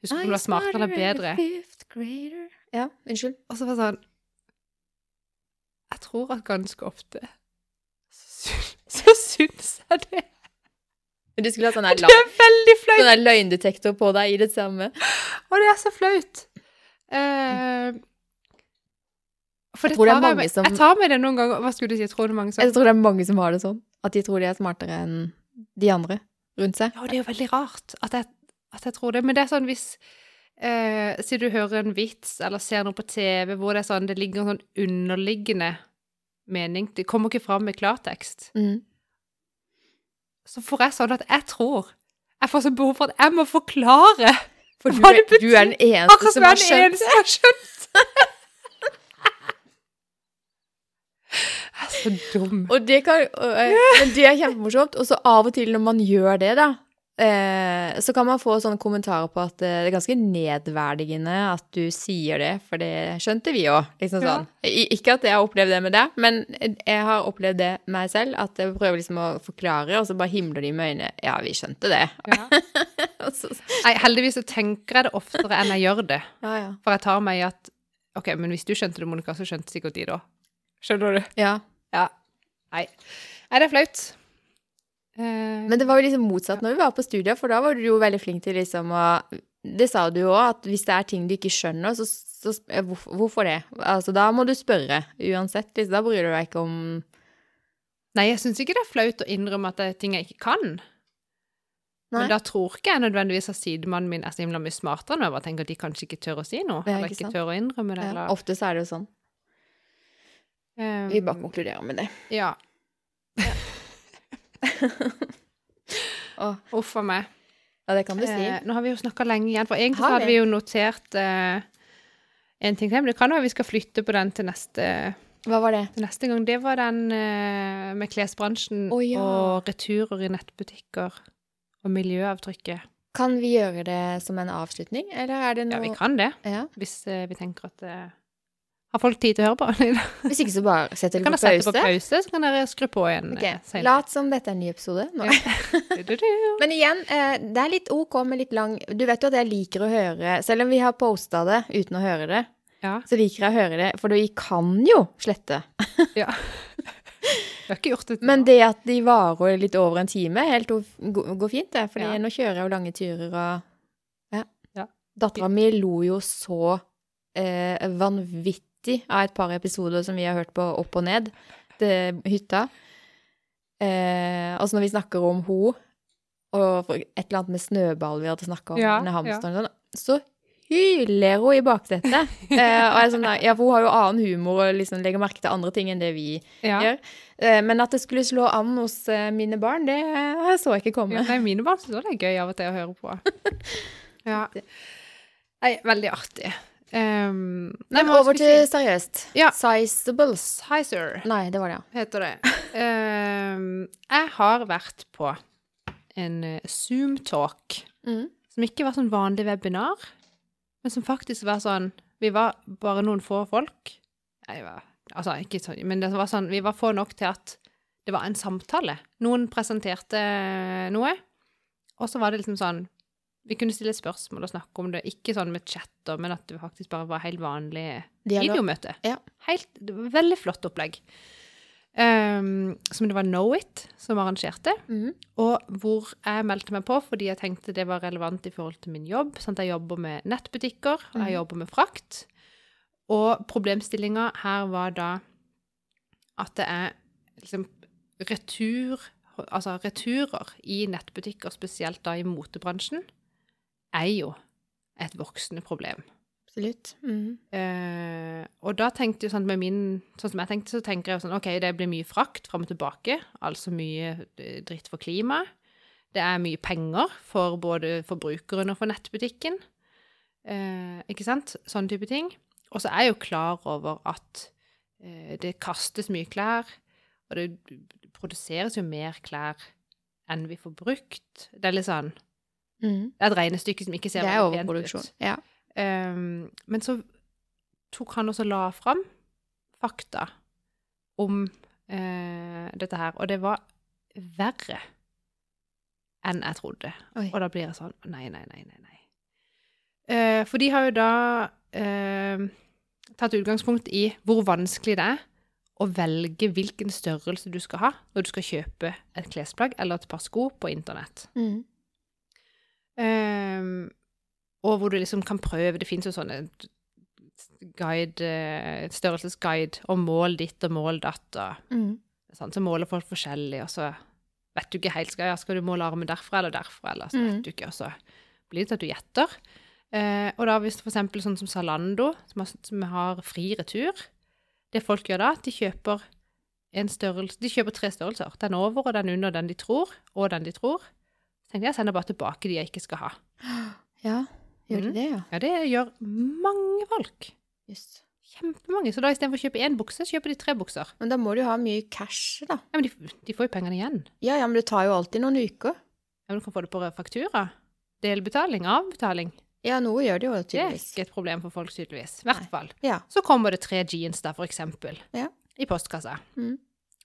Husker du var smartere eller bedre? Ja, unnskyld. Og så var det sånn Jeg tror at ganske ofte så, så syns jeg det. Du skulle hatt sånn Det er veldig flaut! sånn løgndetektor på deg i det samme. Og det er så flaut. Uh, for Jeg tror det er mange som- Jeg tar med det noen ganger. Hva skulle du si? Jeg tror det er mange som Jeg tror det er mange som har det sånn. At de tror de er smartere enn de andre rundt seg. Ja, og det er jo veldig rart at jeg, at jeg tror det. Men det er sånn hvis eh, Si du hører en vits eller ser noe på TV hvor det er sånn, det ligger en sånn underliggende mening Det kommer ikke fram med klartekst. Mm. Så får jeg sånn at jeg tror Jeg får så behov for at jeg må forklare. For du Hva er, det betyr. du er den eneste som har skjønt det. har skjønt. Jeg er så dum. Og det kan, eh, men det er kjempemorsomt. Og så av og til når man gjør det, da, eh, så kan man få sånne kommentarer på at eh, det er ganske nedverdigende at du sier det, for det skjønte vi jo. Liksom sånn. ja. Ikke at jeg har opplevd det med deg, men jeg har opplevd det meg selv. At jeg prøver liksom å forklare, og så bare himler de med øynene. Ja, vi skjønte det. Ja. Så, Nei, heldigvis så tenker jeg det oftere enn jeg gjør det. ja, ja. For jeg tar meg i at OK, men hvis du skjønte det, Monica, så skjønte sikkert de det òg. Skjønner du? ja. Ja. Nei. Nei, det er flaut. Eh, Men det var jo liksom motsatt når vi var på studiet, for da var du jo veldig flink til liksom å Det sa du jo òg, at hvis det er ting du ikke skjønner, så, så eh, hvorfor, hvorfor det? Altså, da må du spørre uansett. Liksom, da bryr du deg ikke om Nei, jeg syns ikke det er flaut å innrømme at det er ting jeg ikke kan. Nei. Men da tror ikke jeg nødvendigvis at sidemannen min er så himla mye smartere enn meg. Jeg bare tenker at de kanskje ikke tør å si noe. Eller ikke sant? tør å innrømme det. ja, Ofte så er det jo sånn. Um, Vi bare konkluderer med det. Ja. Uff a meg. ja, det kan du si. Eh, nå har vi jo snakka lenge igjen, for egentlig hadde vi? jo notert eh, en ting til. Men det kan være vi skal flytte på den til neste, Hva var det? til neste gang. Det var den eh, med klesbransjen Å, ja. og returer i nettbutikker. Og miljøavtrykket. Kan vi gjøre det som en avslutning, eller er det Ja, vi kan det. Ja. Hvis eh, vi tenker at eh, Har folk tid til å høre på? Hvis ikke så bare setter på pause. kan på sette på pause. så kan dere skru på igjen okay. eh, senere. Lat som dette er en ny episode. Nå. Men igjen, eh, det er litt OK med litt lang Du vet jo at jeg liker å høre Selv om vi har posta det uten å høre det, Ja. så liker jeg å høre det, for vi kan jo slette. ja. Det Men det at de varer litt over en time, helt går fint, det. For Ja. nå kjører jeg jo lange turer og Ja. Ja. Dattera mi lo jo så eh, vanvittig av et par episoder som vi har hørt på opp og ned til hytta. Eh, altså når vi snakker om ho, og et eller annet med snøball vi hadde snakka om, Ja, ja. hamsteren sånn, så hyler hun i baksetet. Eh, og jeg sånn ja, for hun har jo annen humor og liksom legger merke til andre ting enn det vi Ja. gjør. Eh, men at det skulle slå an hos eh, mine barn, det jeg så jeg ikke komme. Ja, nei, mine barn syns det er gøy av og til å høre på. Ja. Nei, veldig artig. Um, Nei, men over til seriøst. Ja. Sizables. Sizer Nei, det var det, ja. heter det. Um, jeg har vært på en eh, Zoom-talk Mm. som ikke var sånn vanlig webinar, men som faktisk var sånn Vi var bare noen få folk. Nei, var, altså, ikke sånn, men det var sånn, vi var få nok til at det var en samtale. Noen presenterte noe, og så var det liksom sånn Vi kunne stille spørsmål og snakke om det, ikke sånn med chatter, men at det faktisk bare var helt vanlig Dialog. videomøte. Ja. Helt, det var Veldig flott opplegg. Um, som det var Knowit som arrangerte. mm. Og hvor jeg meldte meg på fordi jeg tenkte det var relevant i forhold til min jobb. Sant? Jeg jobber med nettbutikker, og jeg Mhm. jobber med frakt. Og problemstillinga her var da at det er liksom retur Altså returer i nettbutikker, spesielt da i motebransjen, er jo et voksende problem. Absolutt. Mm. Eh, og da tenkte jeg sånn med min Sånn som jeg tenkte, så tenker jeg sånn OK, det blir mye frakt fram og tilbake, altså mye eh, dritt for klimaet. Det er mye penger for både forbrukeren og for nettbutikken. Eh, ikke sant? Sånne type ting. Og så er jeg jo klar over at eh, det kastes mye klær, og det produseres jo mer klær enn vi får brukt. Det er litt sånn Mhm. Det er et regnestykke som ikke ser er veldig pent ut. Ja. Um, men så tok han også la fram fakta om uh, dette her, og det var verre enn jeg trodde. Oi. Og da blir jeg sånn Nei, nei, nei, nei. nei. Uh, for de har jo da uh, tatt utgangspunkt i hvor vanskelig det er å velge hvilken størrelse du skal ha når du skal kjøpe et klesplagg eller et par sko på internett. Mhm. Ehm, og hvor du liksom kan prøve Det fins jo sånne guide, eh, størrelsesguide og mål ditt og mål datt. og mm. sånn, Så måler folk forskjellig, og så vet du ikke helt skal, ja, skal du måle armen derfra eller derfra, eller så vet du ikke, og så blir det til at du gjetter. Eh, og da hvis eksempel sånn som Zalando, som har, som har fri retur Det folk gjør da, de kjøper en størrelse, de kjøper tre størrelser. Den over og den under den de tror, og den de tror. Tenkte jeg, sender bare tilbake de jeg ikke skal ha. Ja, gjør Mhm. de det, ja? Ja, det gjør mange folk. Jøss. Kjempemange. Så da istedenfor å kjøpe én bukse, kjøper de tre bukser. Men da må du ha mye cash, da. Ja, men de, de får jo pengene igjen. Ja, ja, men det tar jo alltid noen uker. Ja, men du kan få det på faktura. Delbetaling, avbetaling. Ja, noe gjør det jo tydeligvis. Det er ikke et problem for folk, tydeligvis. I hvert fall. Ja. Så kommer det tre jeans da, for eksempel, Ja. i postkassa. Mhm.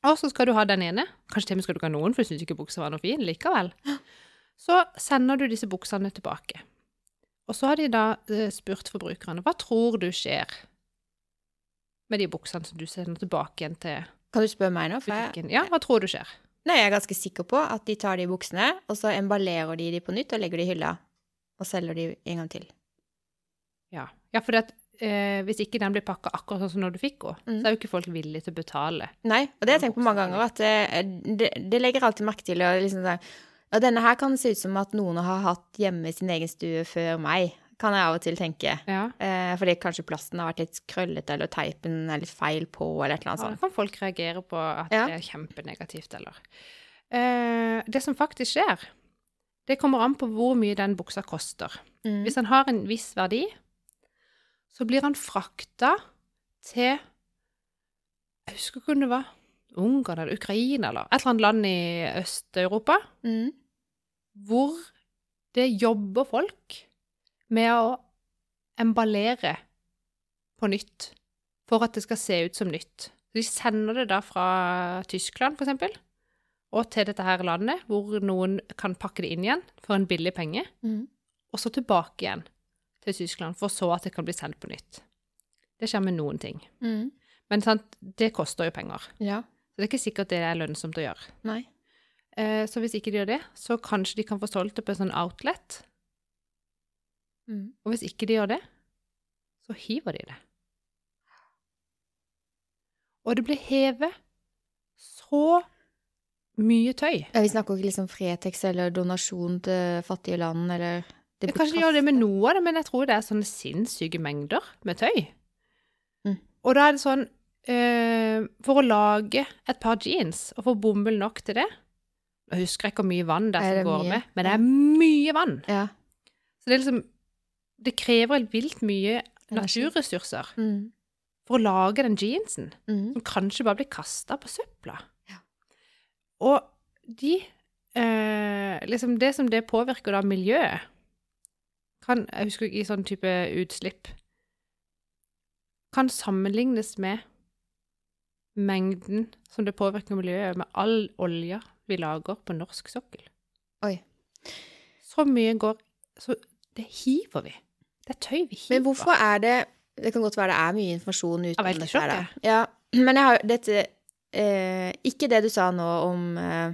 Og så skal du ha den ene. Kanskje til og med skal du ikke ha noen, for du syns ikke buksa var noe fin likevel. Så sender du disse buksene tilbake. Og så har de da eh, spurt forbrukerne hva tror du skjer med de buksene som du sender tilbake igjen til Kan du spørre meg nå? Jeg. Ja, hva tror du skjer? nei, jeg er ganske sikker på at de tar de buksene, og så emballerer de de på nytt og legger de i hylla. Og selger de en gang til. Ja, ja for at, eh, hvis ikke den blir pakka akkurat sånn som når du fikk den, Mm. så er jo ikke folk villige til å betale. Nei, og det har jeg tenkt på mange ganger, at det, det, det legger alltid merke til. Og liksom sånn, ja, denne her kan se ut som at noen har hatt hjemme i sin egen stue før meg, kan jeg av og til tenke. Ja. Eh, fordi kanskje plasten har vært litt krøllete, eller teipen er litt feil på, eller et eller Ja, da kan folk reagere på at Ja. det er kjempenegativt, eller eh, Det som faktisk skjer, det kommer an på hvor mye den buksa koster. Mm. Hvis den har en viss verdi, så blir han frakta til Jeg husker ikke om det var Ungarn eller Ukraina eller et eller annet land i Øst-Europa, Mm. Hvor det jobber folk med å emballere på nytt for at det skal se ut som nytt. De sender det da fra Tyskland, eksempel, og til dette her landet, hvor noen kan pakke det inn igjen for en billig penge, Mm. og så tilbake igjen til Tyskland, for så at det kan bli sendt på nytt. Det skjer med noen ting. Mm. Men sant, det koster jo penger. Ja. Så det er ikke sikkert det er lønnsomt å gjøre. Nei. Eh, så hvis ikke de gjør det, så kanskje de kan få solgt det på en sånn outlet. Mm. Og hvis ikke de gjør det, så hiver de det. Og det blir hevet så mye tøy. Ja, vi snakker ikke liksom Fretex eller donasjon til fattige land, eller det kanskje gjør det med noe av det, men jeg tror det er sånne sinnssyke mengder med tøy. Mm. Og da er det sånn eh, For å lage et par jeans og få bomull nok til det Jeg husker ikke hvor mye vann det er som går mye? med, men det er mye vann. Ja. Så det er liksom Det krever helt vilt mye naturressurser Mm. for å lage den jeansen, Mm. som kanskje bare blir kasta på søpla. Ja. Og de eh, Liksom det som det påvirker da miljøet kan, Jeg husker ikke i sånn type utslipp Kan sammenlignes med mengden som det påvirker miljøet med all olja vi lager på norsk sokkel. Oi. Så mye går Så det hiver vi. Det er tøy vi hiver. Men hvorfor er det Det kan godt være det er mye informasjon uten dette ikke, her. Ja, men jeg har dette eh, Ikke det du sa nå om eh,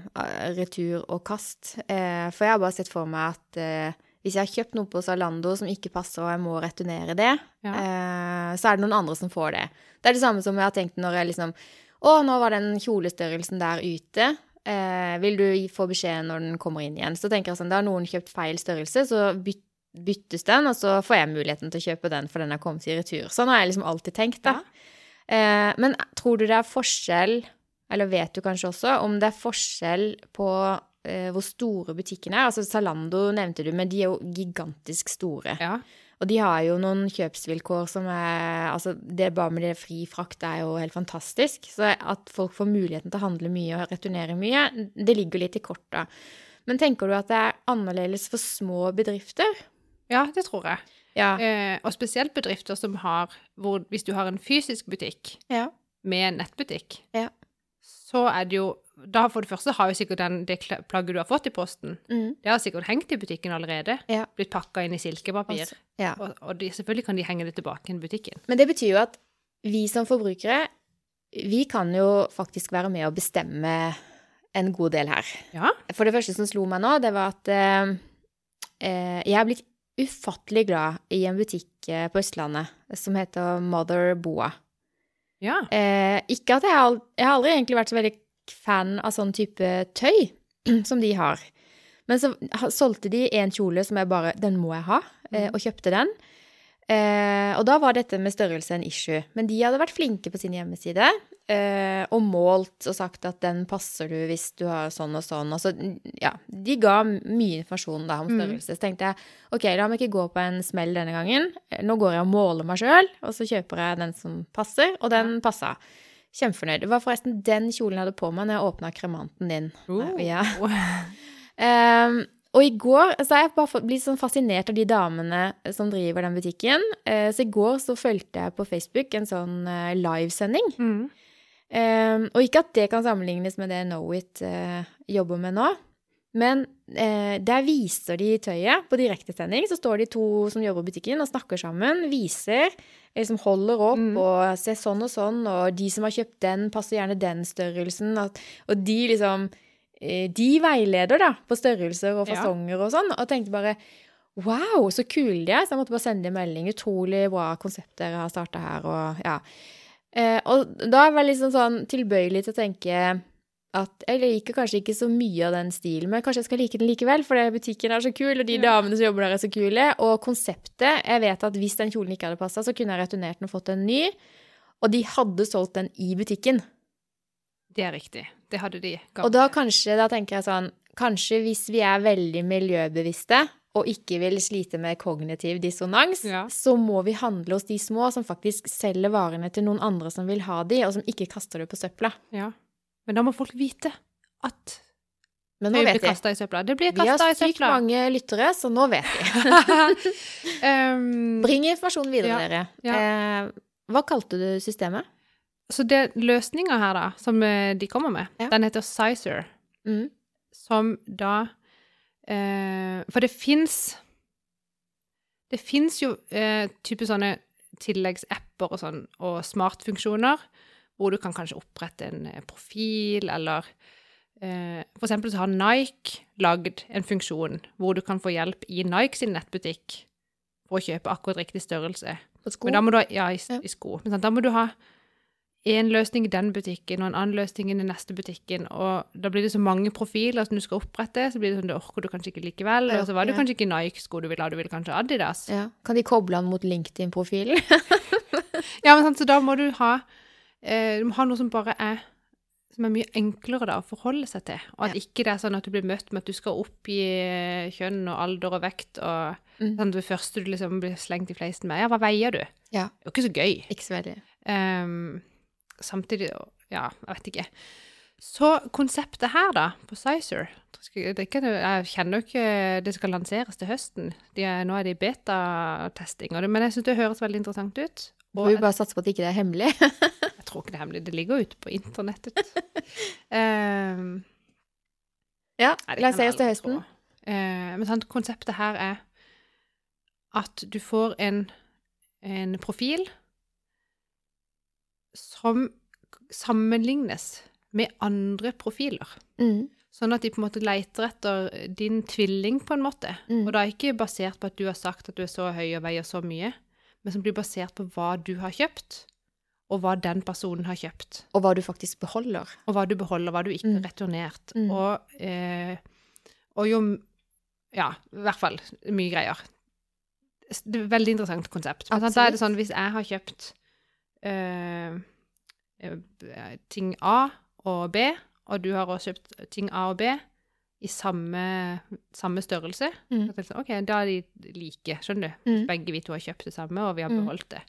retur og kast. Eh, for jeg har bare sett for meg at eh, hvis jeg har kjøpt noe på Zalando som ikke passer, og jeg må returnere det, Ja. eh, så er det noen andre som får det. Det er det samme som jeg har tenkt når jeg liksom Å, nå var den kjolestørrelsen der ute. Eh, vil du få beskjed når den kommer inn igjen? Så tenker jeg sånn, da har noen kjøpt feil størrelse, så byt, byttes den, og så får jeg muligheten til å kjøpe den, for den har kommet i retur. Sånn har jeg liksom alltid tenkt, da. Eh, men tror du det er forskjell, eller vet du kanskje også, om det er forskjell på eh, hvor store butikkene er? Altså Zalando nevnte du, men de er jo gigantisk store. Ja. Og de har jo noen kjøpsvilkår som er Altså, det bare med det fri frakt er jo helt fantastisk. Så at folk får muligheten til å handle mye og returnere mye, det ligger litt i korta. Men tenker du at det er annerledes for små bedrifter? ja, det tror jeg. Ja. Eh, og spesielt bedrifter som har hvor, Hvis du har en fysisk butikk ja. med en nettbutikk, Ja. så er det jo Da for det første har jo sikkert den, det plagget du har fått i posten, Mm. det har sikkert hengt i butikken allerede. Ja. Blitt pakka inn i silkepapir. Altså, ja. Og, og de, selvfølgelig kan de henge det tilbake i butikken. Men det betyr jo at vi som forbrukere, vi kan jo faktisk være med å bestemme en god del her. Ja. For det første som slo meg nå, det var at eh, eh, jeg er blitt ufattelig glad i en butikk eh, på Østlandet som heter Mother Boa. Ja. Eh, ikke at jeg, jeg har aldri egentlig vært så veldig fan av sånn type tøy som de har. Men så solgte de en kjole som jeg bare Den må jeg ha, eh, og kjøpte den. Eh, og da var dette med størrelse en issue. Men de hadde vært flinke på sin hjemmeside eh, og målt og sagt at den passer du hvis du har sånn og sånn. Altså, ja, de ga mye informasjon da om Mm. størrelse. Så tenkte jeg ok, la meg ikke gå på en smell denne gangen. Nå går jeg og måler meg sjøl, og så kjøper jeg den som passer, og den passa. Kjempefornøyd. Det var forresten den kjolen jeg hadde på meg når jeg åpna kremanten din. Oh. Ja. um, og i går så har jeg bare blitt sånn fascinert av de damene som driver den butikken. Eh, så i går så fulgte jeg på Facebook en sånn eh, livesending. Mm. Um, og ikke at det kan sammenlignes med det Knowit uh, jobber med nå. Men eh, der viser de tøyet på direktesending. Så står de to som jobber i butikken og snakker sammen. Viser, liksom holder opp Mm. og ser sånn og sånn. Og de som har kjøpt den, passer gjerne den størrelsen. Og, og de liksom eh, De veileder da på størrelser og Ja. og sånn. Og tenkte bare Wow, så kule de er! Så jeg måtte bare sende en melding. Utrolig bra konsept dere har starta her. Og ja. Eh, og da var jeg liksom sånn tilbøyelig til å tenke at jeg liker kanskje ikke så mye av den stilen, men kanskje jeg skal like den likevel, for butikken er så kul, og de damene som jobber der er så kule. Og konseptet Jeg vet at hvis den kjolen ikke hadde passa, så kunne jeg returnert den og fått en ny. Og de hadde solgt den i butikken. Det er riktig. Det hadde de. Og da kanskje, da tenker jeg sånn Kanskje hvis vi er veldig miljøbevisste og ikke vil slite med kognitiv dissonans, Ja. så må vi handle hos de små som faktisk selger varene til noen andre som vil ha de, og som ikke kaster det på søpla. Ja. Men da må folk vite at Men nå vet de. kasta i søpla. Det blir Vi har kasta sykt mange lyttere, så nå vet de. um, Bring informasjonen videre, Ja, dere. ja. Eh, hva kalte du systemet? så det løsninga her, da, som eh, de kommer med, Ja. den heter Sizer. Mm. som da eh, For det fins Det fins jo eh, type sånne tilleggsapper og sånn, og smartfunksjoner, hvor du kan kanskje opprette en eh, profil, eller eh, For eksempel så har Nike lagd en funksjon hvor du kan få hjelp i Nike sin nettbutikk for å kjøpe akkurat riktig størrelse. På sko? Men da må du ha Ja, i, Ja. i sko. Men sant, da må du ha en løsning i den butikken og en annen løsning i den neste butikken, og da blir det så mange profiler som du skal opprette, så blir det sånn, det orker du kanskje ikke likevel, og så var det ja. kanskje ikke Nike-sko du ville ha, du ville kanskje Adidas. Ja. Kan de koble han mot LinkedIn-profilen? Ja, men sant, så da må du ha, du må ha noe som bare er, som er mye enklere da å forholde seg til, og at Ja. ikke det er sånn at du blir møtt med at du skal oppgi eh, kjønn og alder og vekt, og Mm. sånn, det første du liksom blir slengt i fleisen med, ja, hva veier du? Ja. Det er jo ikke så gøy. Ikke så veldig. Um, samtidig, ja, jeg vet ikke. Så konseptet her da, på Sizer, det er jeg kjenner jo ikke det skal lanseres til høsten. Er, nå er det i beta-testing, men jeg synes det høres veldig interessant ut. Får vi bare satse på at det ikke er hemmelig. jeg tror ikke det er hemmelig, det ligger jo ute på internettet. Ehm, ja, la oss se oss til høsten. Eh, men sant, konseptet her er at du får en, en profil som sammenlignes med andre profiler. Mm. Sånn at de på en måte leter etter din tvilling, på en måte. Mm. Og da ikke basert på at du har sagt at du er så høy og veier så mye, men som blir basert på hva du har kjøpt, og hva den personen har kjøpt. Og hva du faktisk beholder. Og hva du beholder, hva du ikke har Mm. returnert. Mm. Og, eh, og jo Ja, i hvert fall mye greier. Det er et veldig interessant konsept. Absolutt. da er det sånn, hvis jeg har kjøpt eh, eh, ting A og B, og du har også kjøpt ting A og B i samme, samme størrelse, Mm. sånn, ok, da er de like, skjønner du? Mm. Begge vi to har kjøpt det samme, og vi har Mm. beholdt det.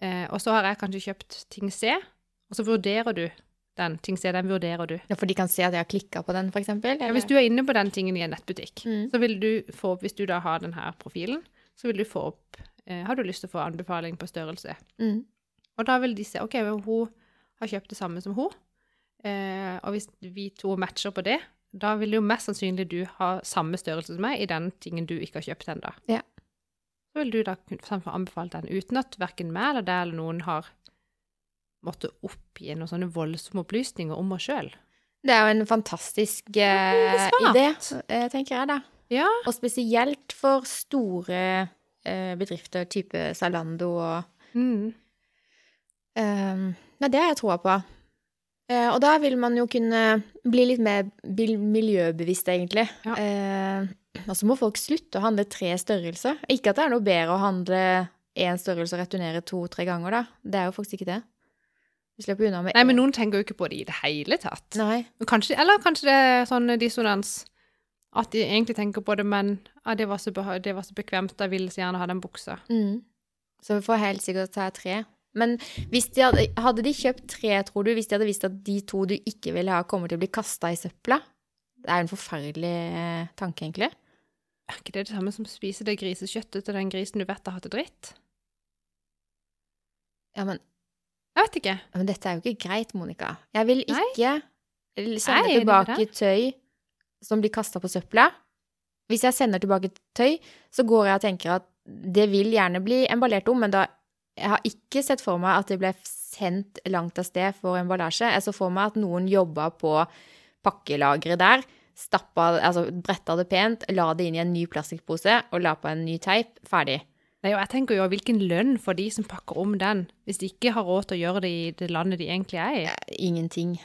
Eh, og så har jeg kanskje kjøpt ting C, og så vurderer du den. Ting C, den vurderer du. Ja, for de kan se at jeg har klikka på den, eksempel? Ja, hvis du er inne på den tingen i en nettbutikk, Mm. så vil du få opp, hvis du da har denne profilen, så vil du få opp, eh, har du lyst til å få anbefaling på størrelse? Mm. Og da vil de se, ok, men hun har kjøpt det samme som hun, eh, og hvis vi to matcher på det, da vil jo mest sannsynlig du ha samme størrelse som meg i den tingen du ikke har kjøpt enda. Ja. Så vil du da kunne anbefale den, uten at hverken meg eller deg eller noen har måttet oppgi noen sånne voldsomme opplysninger om oss selv. Det er jo en fantastisk eh, idé, eh, tenker jeg da. Ja. Og spesielt for store eh, bedrifter, type Zalando og Mm. Um, Nei, det har jeg troa på. Eh, og da vil man jo kunne bli litt mer miljøbevisst, egentlig. Ja. Eh, og så må folk slutte å handle tre størrelser. Ikke at det er noe bedre å handle én størrelse og returnere to-tre ganger, da. Det er jo faktisk ikke det. Vi slipper unna med Nei, men noen tenker jo ikke på det i det hele tatt. Nei. Kanskje, eller kanskje det er sånn dissonans. At de egentlig tenker på det, men ah, det, var så det var så bekvemt, da ville så gjerne ha den buksa. Mm. Så vi får helt sikkert ta tre. Men de hadde, hadde de kjøpt tre, tror du, hvis de hadde visst at de to du ikke ville ha, kommer til å bli kasta i søpla? Det er jo en forferdelig eh, tanke, egentlig. Er ikke det det samme som å spise det grisekjøttet til den grisen du vet har hatt det dritt? Ja, men Jeg vet ikke. Ja, Men dette er jo ikke greit, Monica. Jeg vil ikke Nei. sende Nei, tilbake tøy som blir kasta på søpla. Hvis jeg sender tilbake tøy, så går jeg og tenker at det vil gjerne bli emballert om, men da jeg har ikke sett for meg at det ble sendt langt av sted for emballasje. Jeg så for meg at noen jobba på pakkelageret der, stappa, altså bretta det pent, la det inn i en ny plastikkpose og la på en ny teip. Ferdig. Nei, og jeg tenker jo, hvilken lønn får de som pakker om den, hvis de ikke har råd til å gjøre det i det landet de egentlig er i? Ingenting.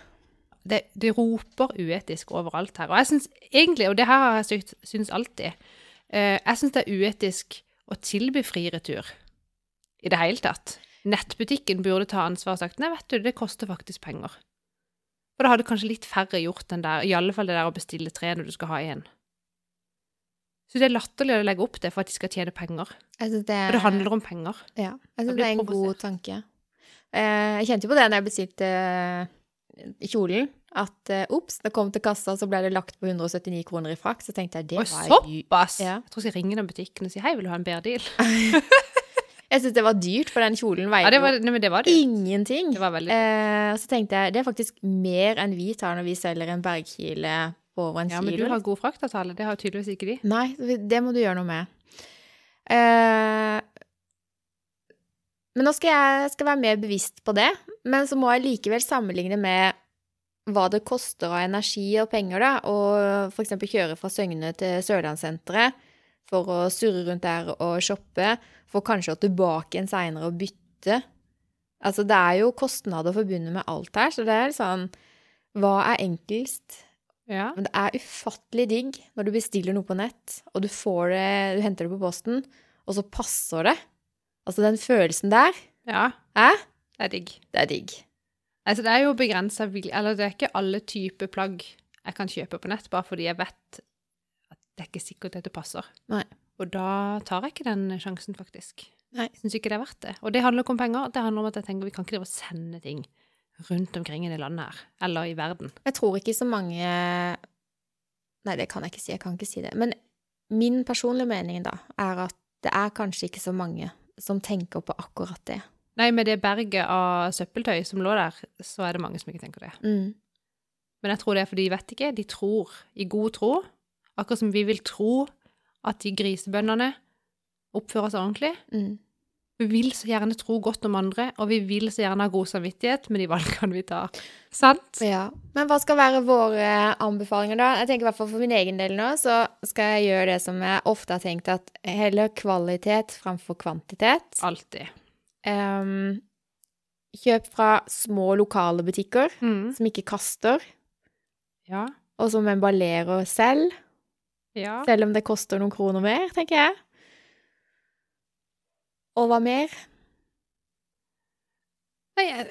Det, det roper uetisk overalt her. Og jeg syns egentlig, og det her har jeg syns, syns alltid, eh, jeg syns det er uetisk å tilby fri retur i det hele tatt. Nettbutikken burde ta ansvar og sagt nei, vet du, det koster faktisk penger. For da hadde kanskje litt færre gjort den der, i alle fall det der å bestille tre når du skal ha én. Så det er latterlig å legge opp det for at de skal tjene penger. Altså det, For det handler om penger. Ja, synes det er en god tanke. Eh, jeg kjente jo på det når jeg bestilte eh, kjolen, at eh, ops, det kom til kassa, så ble det lagt på 179 kroner i frakt. Så tenkte jeg det var ju- såpass! Ja. Jeg tror jeg skal ringe den butikken og si hei, vil du ha en bedre deal? Jeg syns det var dyrt, for den kjolen Ja, veier det var, nei, men det var det. ingenting. Det var veldig Eh, så tenkte jeg det er faktisk mer enn vi tar når vi selger en bergkile på over en Ja, men du har god fraktavtale. Det har tydeligvis ikke de. Nei, det må du gjøre noe med. Eh, men nå skal jeg skal være mer bevisst på det. Men så må jeg likevel sammenligne med hva det koster av energi og penger, da. For eksempel kjøre fra Søgne til Sørlandssenteret for å surre rundt der og shoppe, for kanskje å tilbake igjen seinere og bytte. Altså, det er jo kostnader forbundet med alt her, så det er sånn Hva er enklest? Ja. Men det er ufattelig digg når du bestiller noe på nett, og du får det Du henter det på posten, og så passer det. Altså, den følelsen der ja. Hæ? Det er digg. Det er digg. Altså, det er jo begrensa Eller det er ikke alle typer plagg jeg kan kjøpe på nett, bare fordi jeg vet det er ikke sikkert at det passer. Nei. Og da tar jeg ikke den sjansen, faktisk. Nei. Syns ikke det er verdt det. Og det handler ikke om penger, det handler om at jeg tenker vi kan ikke drive og sende ting rundt omkring i det landet her, eller i verden. Jeg tror ikke så mange Nei, det kan jeg ikke si. Jeg kan ikke si det. Men min personlige mening, da, er at det er kanskje ikke så mange som tenker på akkurat det. Nei, med det berget av søppeltøy som lå der, så er det mange som ikke tenker det. Mm. Men jeg tror det er fordi de vet ikke. De tror i god tro. Akkurat som vi vil tro at de grisebøndene oppfører seg ordentlig. Mm. Vi vil så gjerne tro godt om andre, og vi vil så gjerne ha god samvittighet med de valgene vi tar. Sant? Ja. Men hva skal være våre anbefalinger, da? Jeg tenker i hvert fall For min egen del nå, så skal jeg gjøre det som jeg ofte har tenkt, at heller kvalitet framfor kvantitet. Alltid. Um, kjøp fra små, lokale butikker Mm. som ikke kaster, Ja. og som emballerer selv. Ja. Selv om det koster noen kroner mer, tenker jeg. Og hva mer? Nei, jeg,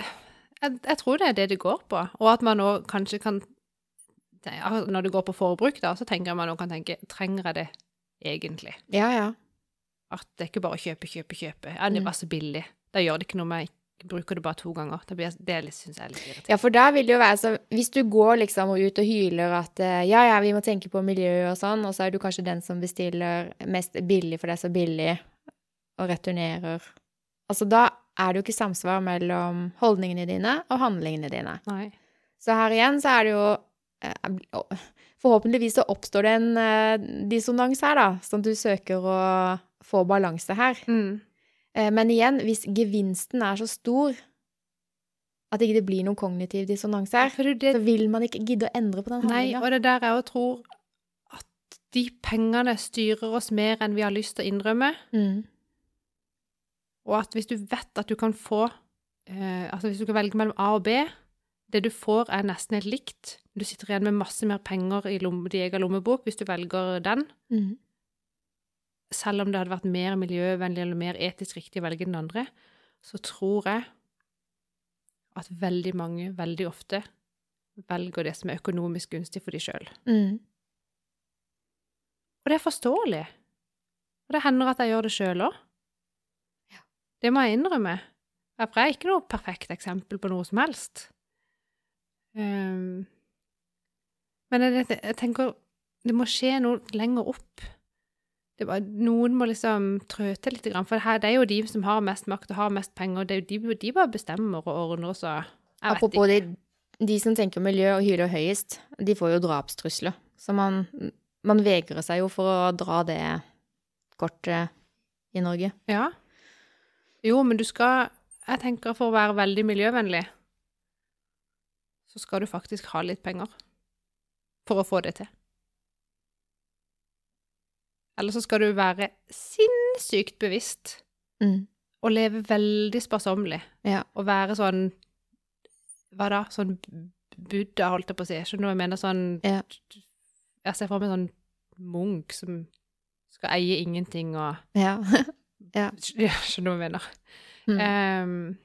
jeg, jeg tror det er det det går på. Og at man nå kanskje kan Når det går på forbruk, da, så tenker man nå kan tenke Trenger jeg det egentlig? Ja, ja. At det er ikke bare å kjøpe, kjøpe, kjøpe. Ja, det er var så billig. Da gjør det ikke noe om jeg bruker det bare to ganger. Det, blir, det syns jeg er litt irriterende. Ja, for da vil det jo være så Hvis du går liksom ut og hyler at eh, ja, ja, vi må tenke på miljøet og sånn, og så er du kanskje den som bestiller mest billig for det er så billig, og returnerer Altså, da er det jo ikke samsvar mellom holdningene dine og handlingene dine. Nei. Så her igjen så er det jo eh, Forhåpentligvis så oppstår det en eh, dissonans her, da, sånn at du søker å få balanse her. Mm. Eh, Men igjen, hvis gevinsten er så stor at ikke det blir noen kognitiv dissonanse her, det, er så vil man ikke gidde å endre på den nei, og det er der jeg òg tror at de pengene styrer oss mer enn vi har lyst til å innrømme. Mm. Og at hvis du vet at du kan få eh, Altså hvis du kan velge mellom A og B, det du får er nesten helt likt. Du sitter igjen med masse mer penger i lomme, din egen lommebok hvis du velger den. Mm. Selv om det hadde vært mer miljøvennlig eller mer etisk riktig å velge den andre, så tror jeg at veldig mange veldig ofte velger det som er økonomisk gunstig for de sjøl. Mm. Og det er forståelig. Og det hender at jeg gjør det sjøl òg. Det må jeg innrømme. For jeg er ikke noe perfekt eksempel på noe som helst. Ehm, men jeg, jeg tenker det må skje noe lenger opp. Det bare, noen må liksom trø til litt, for her, det er jo de som har mest makt og har mest penger. Det er jo de, de bare bestemmer og ordner, så jeg vet ikke. de, de som tenker miljø og hyler høyest, de får jo drapstrusler. Så man, man vegrer seg jo for å dra det kortet i Norge. Ja. Jo, men du skal Jeg tenker for å være veldig miljøvennlig, så skal du faktisk ha litt penger for å få det til. Eller så skal du være sinnssykt bevisst Mm. og leve veldig sparsommelig. Ja. Og være sånn Hva da? Sånn Buddha, holdt jeg på å si. Skjønner du hva jeg mener? Sånn Ja. Jeg ser for meg sånn munk som skal eie ingenting og Ja. Ja, skjønner du hva jeg mener? Mm. Um,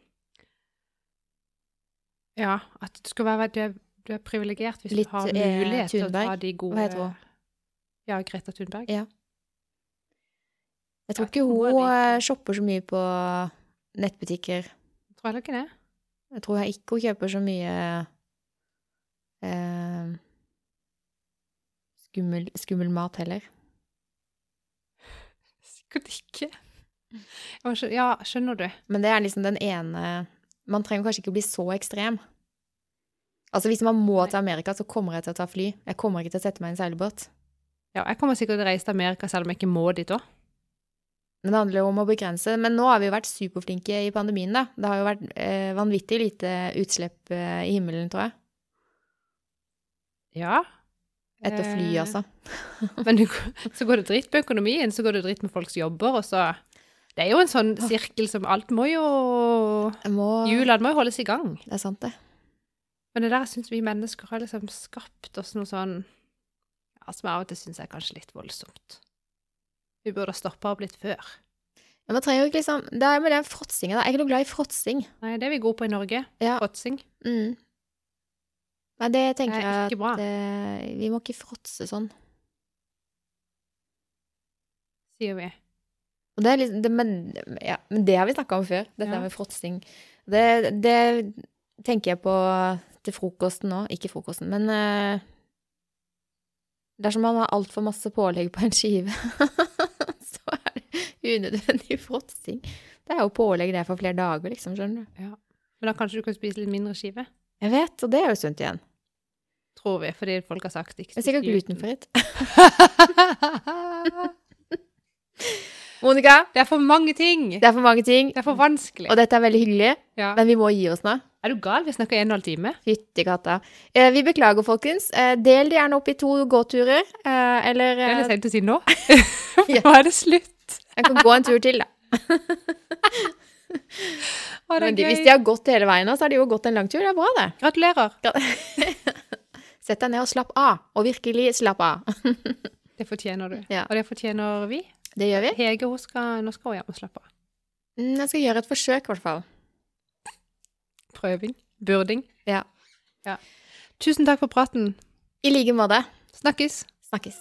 ja, at du skal være Du er, du er privilegert hvis Litt, du har eh, mulighet til å ta de gode Hva heter hun? Ja, Greta Thunberg. Ja. Jeg tror ikke hun eh, shopper så mye på nettbutikker. Tror heller ikke det. Jeg tror jeg ikke hun kjøper så mye eh, skummel, skummel mat heller. Sikkert ikke. Jeg Ja, skjønner du. Men det er liksom den ene Man trenger kanskje ikke bli så ekstrem. Altså Hvis man må til Amerika, så kommer jeg til å ta fly. Jeg kommer ikke til å sette meg i en seilbåt. Ja, jeg kommer sikkert til å reise til Amerika selv om jeg ikke må dit òg. Men det handler jo om å begrense. Men nå har vi jo vært superflinke i pandemien, da. Det har jo vært eh, vanvittig lite utslipp eh, i himmelen, tror jeg. Ja. Etter fly, Eh, altså. Men så går det dritt med økonomien, så går det dritt med folks jobber, og så Det er jo en sånn sirkel som alt må jo må Hjulene må jo holdes i gang. Det er sant, det. Men det der syns vi mennesker har liksom skapt oss noe sånn ja, Som av og til syns er kanskje litt voldsomt. Vi burde stoppa opp litt før. Men man trenger jo ikke liksom Det er med den fråtsinga, da. Jeg er ikke noe glad i fråtsing. Nei, det er vi gode på i Norge. Ja. Fråtsing. Mm. Nei, det tenker Det jeg ikke bra. eh, Vi må ikke fråtse sånn. Sier vi. Og det er liksom det, men, ja, men det har vi snakka om før, dette Ja. med fråtsing. Det, det tenker jeg på til frokosten nå. Ikke frokosten, men uh, Dersom man har altfor masse pålegg på en skive, unødvendig fråtsing. Det er jo pålegg det for flere dager, liksom, skjønner du. Ja. Men da kanskje du kan spise litt mindre skive? Jeg vet, og det er jo sunt igjen. Tror vi, fordi folk har sagt ikke Det er sikkert gluten. glutenfritt. Monica, det er for mange ting! det er for mange ting, Det er for vanskelig. og dette er veldig hyggelig, Ja. men vi må gi oss nå. Er du gal? Vi snakker en og en halv time. Fytti katta. Eh, vi beklager, folkens. Eh, del det gjerne opp i to gåturer, eh, eller Det er eh, litt sent å si nå. Nå er det slutt. Jeg kan gå en tur til, da. Å, Men de, hvis de har gått hele veien, så har de jo gått en lang tur. Det er bra, det. Gratulerer. Sett deg ned og slapp av. Og virkelig slapp av. Det fortjener du. Ja. Og det fortjener vi. Det gjør vi. Hege hun skal, nå skal hun hjem og slappe av. Mm, Jeg skal gjøre et forsøk, i hvert fall. Prøving. Burding. Ja. Tusen takk for praten. I like måte. Snakkes. Snakkes.